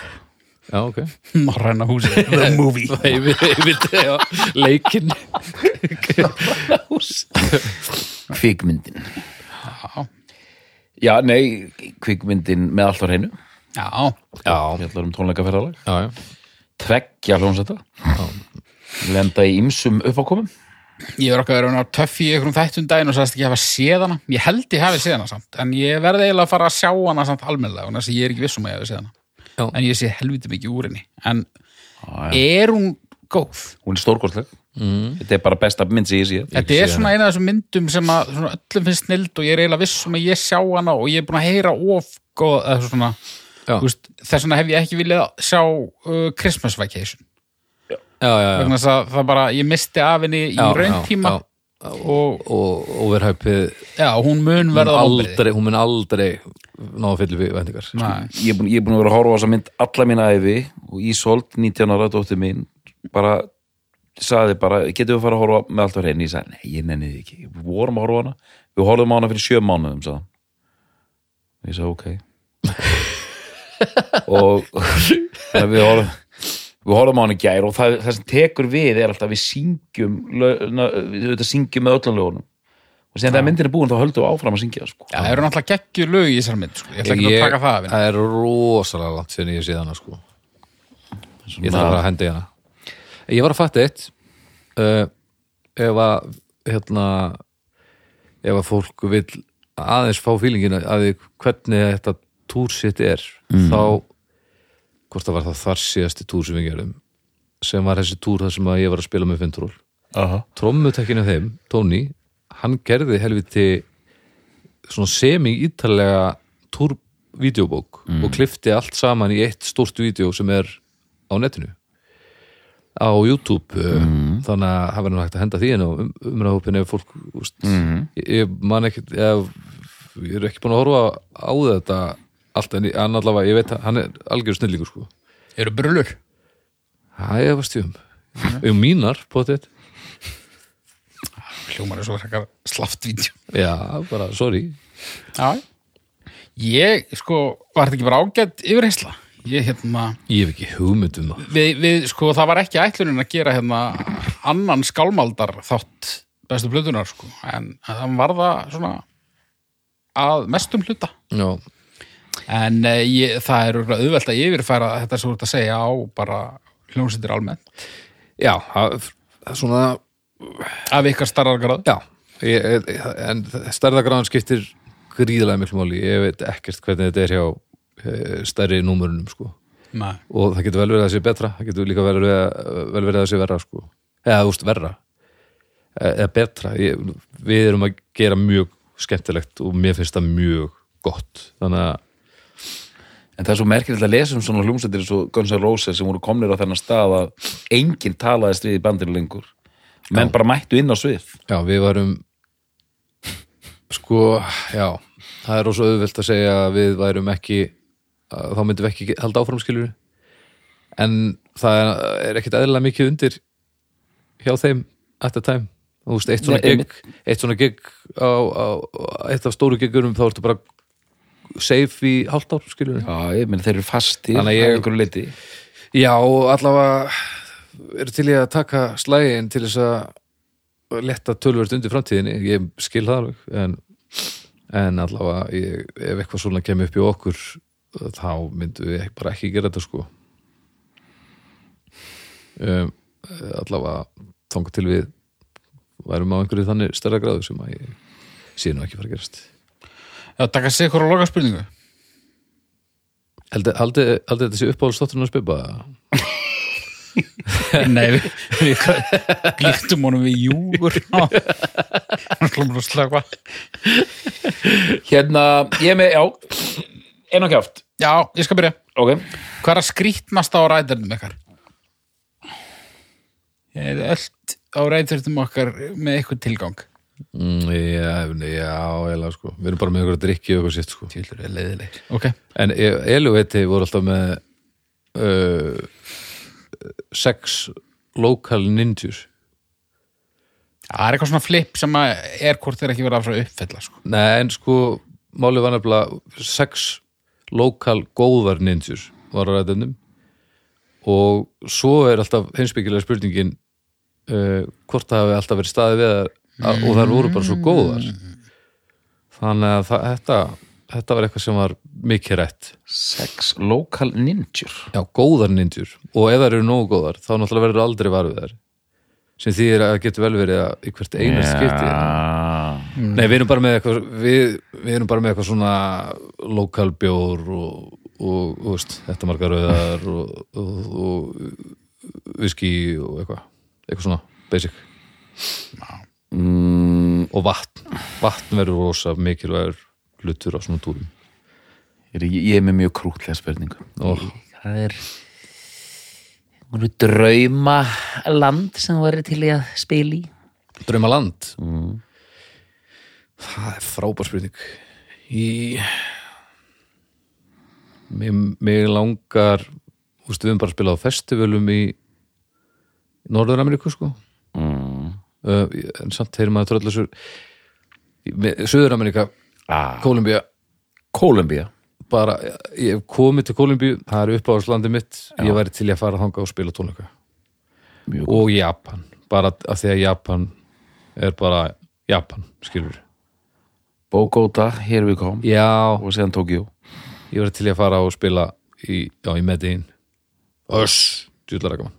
já, ok. Norræna húsinu The movie. Leikinn. Kvikmyndin. Já, já, nei, kvikmyndin með allt á hreinu. Já, já, fjallar um tónleikaferðarlag já, já, tveggja hljónsetta lenda í ymsum uppákomum. Ég er okkar að töff í einhverjum þættum daginn og sagðist ekki hafa séð hana. Ég held ég hafi séð hana samt en ég verði eiginlega að fara að sjá hana samt almennilega þess að ég er ekki viss um að ég hafi séð hana. Já. en ég sé helviti mikið úr henni. En já. er hún góð? hún er stórkostleg mm. þetta er bara besta mynd sem ég sé Þetta er svona eina af þessum myndum sem að svona öllum finnst snild og ég er eiginlega viss um að ég sjá hana og ég er búin að heyra of eða svona, Já. þú veist, þess vegna hef ég ekki viljað sjá uh, Christmas Vacation já, já, já. vegna þess að það bara, ég misti af henni í Já, rauntíma já, og og overhypið já, hún mun verða aldrei, hún mun aldrei ná að fylla við væntingar Nei. ég er búin, er að vera að horfa á þessa mynd alla mína æfi og Ísolt, 19 ára dóttir mín bara saði bara, getum við að fara að horfa með allt á hreinu? Ég sagði, nei, ég nenni því ekki. Við vorum að horfa hana, við horfum á hana fyrir sjö mánuðum sagði hann. ég sagði, ok. Og þannig við horfum við horfum á hana í gær og það, það sem tekur við er alltaf við syngjum við syngjum með öllum lögunum. Og sem þegar myndin er búin þá höldum við áfram að syngja sko. Já, það eru náttúrulega geggjur lög í þessar mynd sko. ég ætla ekki að taka það af henni. Það er rosalega langt sinni ég sé hana sko. Ég þarf bara að hendi hana ég var að fatta eitt uh, ef að hérna ef að fólk vil aðeins fá fílingina að því hvernig þetta túrsitt er þá hvort það var það þar síðasti túr sem við gerum sem var þessi túr þar sem að ég var að spila með Fintról Aha. trommutekkinu þeim, Tony hann gerði helviti svona semi-ítalega túr-vídeóbók og klifti allt saman í eitt stórt vídeo sem er á netinu á YouTube mm. þannig að hafa nú hægt að henda því en um, umræðhópin ef fólk úst, mm. ég, ég man ekkert ég er ekki búin að horfa á þetta allt en allavega, ég veit að hann er algjör snillingur sko Eru brullur? Það er efast um um mínar, potið Hljómar er svo hrekkar slaft vídeo Já, bara, sorry Já Ég, sko, var þetta ekki bara ágætt yfirheysla? Ég, hérna, Ég hef ekki hugmynd um það við, við, sko, það var ekki ætlunin að gera hérna annan skálmaldar þátt bestu plötunar, sko, en það var það svona að mestum hluta. Já, En e, ég, það er auðvelt að yfirfæra þetta sem þú ert að segja á bara hljómsýttir almennt. já það er svona Af ykkar starrargrað. Já, ég, en stærðagráðan skiptir gríðlega miklu máli Ég veit ekkert hvernig þetta er hjá stærri númurunum sko. Nei. og það getur vel verið að sé betra það getur líka vel verið að, sé verra sko. Eða þú veist verra. Eh, eða betra. Ég, við erum að gera mjög skemmtilegt og mér finnst það mjög gott. Þannig að En það er svo merkilegt að lesa um svona hljómsættir eins og Guns N' Roses sem voru komnir á þennan stað að enginn talaðist við í bandinu lengur. Menn bara mættu inn á svið. Já, við varum sko, já. Það er ósvo auðvelt að segja að við værum ekki þá myndum við ekki halda áfram skilur en það er ekkit eðlilega mikið undir hjá þeim at the time. Þú veist, eitt svona Nei, gig eitt svona gig á, á, eitt af stóru gigurum þá ertu bara safe í hálft ár skilur já, ég menn þeir eru fastir Þannig að einhverju leiti Já, allavega eru til ég að taka slægin til þess að letta tölvört undir framtíðinni, ég skil það alveg en, en allavega ég, ef eitthvað svona kemur upp í okkur þá myndum við bara ekki gera þetta sko. Um, allavega þanga til við værum á einhverju þannig stærra gráðu sem að ég sé nú ekki fara að gerast. Já, taka sig á loka spurningu Haldi, þetta sé uppáhaldstátturinn að spipa? Nei, við, við glíktum honum við slökva hérna, ég með, já einn og kjáft, Já, ég skal byrja. Ok. Hvað er að skrítnast á ræðurnum ykkar? Ég er öll á ræðurnum okkar með eitthvað tilgang. Mm, Já, já, eða sko. Við erum bara með einhverja drikki og eitthvað sitt sko. Tvílur er leiðileg. Ok, En Eluveiti voru alltaf með uh, sex local ninjur það er eitthvað svona flip sem að er hvort þeir ekki verið að frá uppfella sko. Nei, en sko málið var nefnilega sex local góðar ninjur var að ræðunum og svo er alltaf hinsbyggilega spurningin uh, hvort það hafi alltaf verið staðið við að, og þær voru bara svo góðar. Þannig að það, þetta þetta var eitthvað sem var mikið rætt. Sex local ninjur. Já, góðar ninjur. Og ef þær eru nógu góðar þá náttúrulega verður aldrei varfið þær sem þýðir að það getur vel verið að í hvert einast skipti. Nei, við erum bara með eitthvað við, við erum bara með eitthvað svona lokal bjór og, og, og veist, þetta margar rauðar og, og, og whisky og eitthvað eitthvað svona basic. Mm, og vatn. Vatn verður rosa mikilvægur hlutur á svona túrum. Ég, er- ég er með mjög krútlega spurningu. Og? Það er einhverju drauma land sem væri til í að spila í. Drauma land Það er frábær spurning. Mér, mér langar Þú veist, við höfum bara spilað á festivalum í Norður-Ameríku sko. Mm. uh, en samt heyrir maður tröllasur Suður-Ameríka ah, Kólumbía. Kólumbía bara, ég hef komið til Kólumbíu það er uppáðarslandi mitt, ég væri til að fara þangað og spila tónleika. Og Japan, bara að því að Japan er bara Japan, skilur Bogota, here we come. Já, og síðan Tokyo ég væri til að fara og spila í, já, í Medellín. Öss, djúlar ekki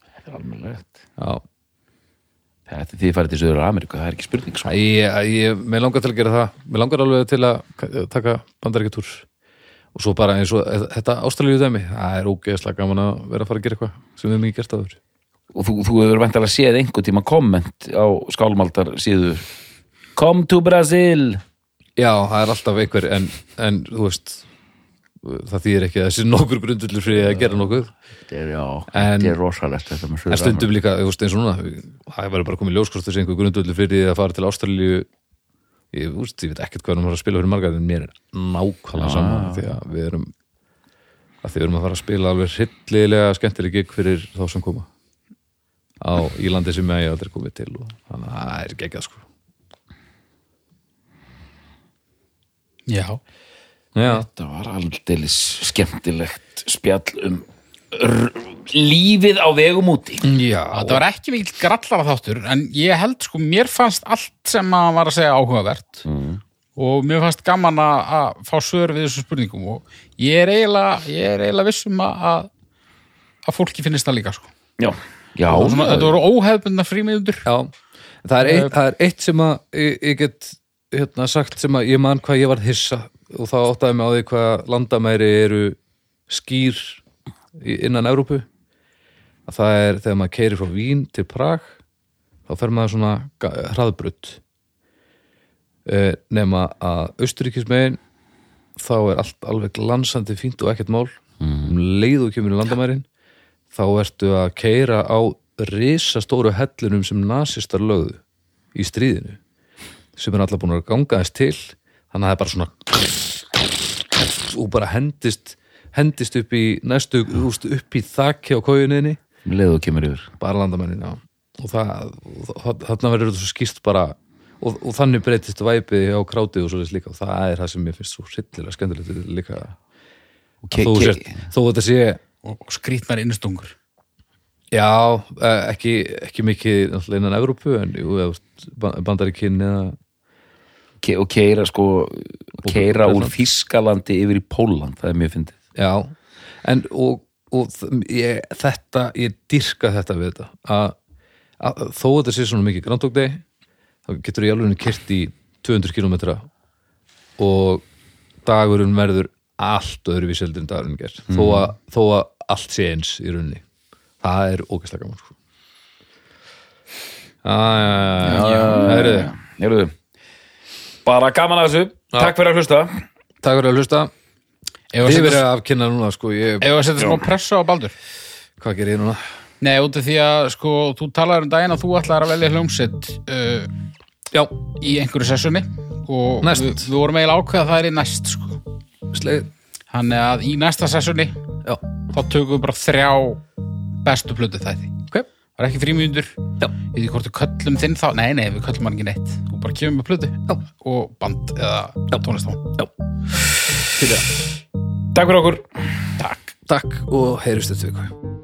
Þetta er almennilegt. Já, Þetta er því að fara til Söður Ameríku, það er ekki spurning sko. ég, ég, mér langar til að gera það. Mér langar alveg til að taka bandaríkjatúr og svo bara eins og e- þetta ástralíu dæmi, það er ógeðslega gaman að vera að fara að gera eitthvað sem við hefum ekki gert áður. Og þú, þú hefur væntalega séð einhver tíma komment á skálmaldar síðu. Come to Brazil! Já, það er alltaf einhver en, en þú veist það þýðir ekki að þessi nokkur grundullur fyrir að gera nokkuð. Þetta er, já, En- þetta er rosalegt þetta með en stundum líka, veist eins og núna það verður bara komið ljóskostur sem einhver grundullur fyrir að fara til Ástralíu ég, veist, ég veit ekkert hvað hann var að spila fyrir marga en mér er nákvæmlega saman því að við erum að því við erum að fara að spila alveg hryllilega skemmtileg gig fyrir þá sem koma. Á, í landi sem ég aldrei komið til og þannig að það er geggjað sko. Já, Já, Þetta var aldeilis skemmtilegt spjall um lífið á vegum úti. Já þetta var ekki mikill grallara þáttur en ég held sko, mér fannst allt sem að var að segja áhugavert mm. og mér fannst gaman að að fá svör við þessum spurningum og ég er eiginlega, ég er eiginlega vissum að, að að fólki finnist það líka sko. Já, já. Svona, þetta voru óhefbundna frímiðundur Já, það er eitt, það er eitt sem að ég, ég get hérna, sagt sem að ég man hvað ég var hissa og þá áttaði mig á því hvað landamæri eru skýr innan Evrópu að það er þegar maður keiri frá Vín til Prag þá fer maður svona hraðbrutt eh, nema að Austuríkismegin þá er allt alveg glansandi fínt og ekkert mál. Um leið og kemur í landamærin þá ertu að keira á risastóru hellunum sem nasistar lögðu í stríðinu sem er alltaf búin að ganga þess til. Þannig að það er bara svona og bara hendist hendist upp í næstu úst, upp í þakki á kójuninni um leið og kemur yfir. Bara landamennin, já. Og þarna verður þetta svo skýrt bara og, og þannig breytist væpið á krátið og svo þess líka. Og það er það sem mér finnst svo hryllilega skemmtilegt líka. Ke- þó, ke- sért, þó þetta sé og, og skrýtnar innstungur já, eh, ekki, ekki mikið innan Evrópu en jú, eða, og keira sko keira úr. Þískalandi yfir í Póland, það er mjög fyndið já, en og, og ég, þetta, ég dyrka þetta við þetta. Að, að þó þetta sé svona mikið Day þá getur ég alveg kyrt í 200 km og dagurinn verður allt öðruvísi heldur en dagurinn ger þó, að, þó að allt sé eins í runni það er ógæslega gaman sko. Æ, Heyrðu. bara gaman að þessu. Takk fyrir að hlusta. Takk fyrir að hlusta. að Þið verið setja, að afkynna núna sko, ég, ef að setja smá pressu á Baldur? Hvað gerir ég núna? Nei, út af því að sko, þú talaður um daginn að þú ætlaðir að velja hljómsett uh, Já, í einhverju sessjoni og Næst. við, við vorum eiginlega ákveða að það er í næst sko. sleið Þannig að í næsta sessjoni Já, þá tökum við bara þrjá bestu plötu þætti. Ok. Það er ekki þrýmjöndur Já. Ég veit ekki hvort við köllum þinn þá Nei, nei, við köllum hann ekki neitt. Þú bara kemur með plötu Já. og band eða tónlistán Já, til það takk fyrir okkur. Takk Takk og heyrjumst þetta viku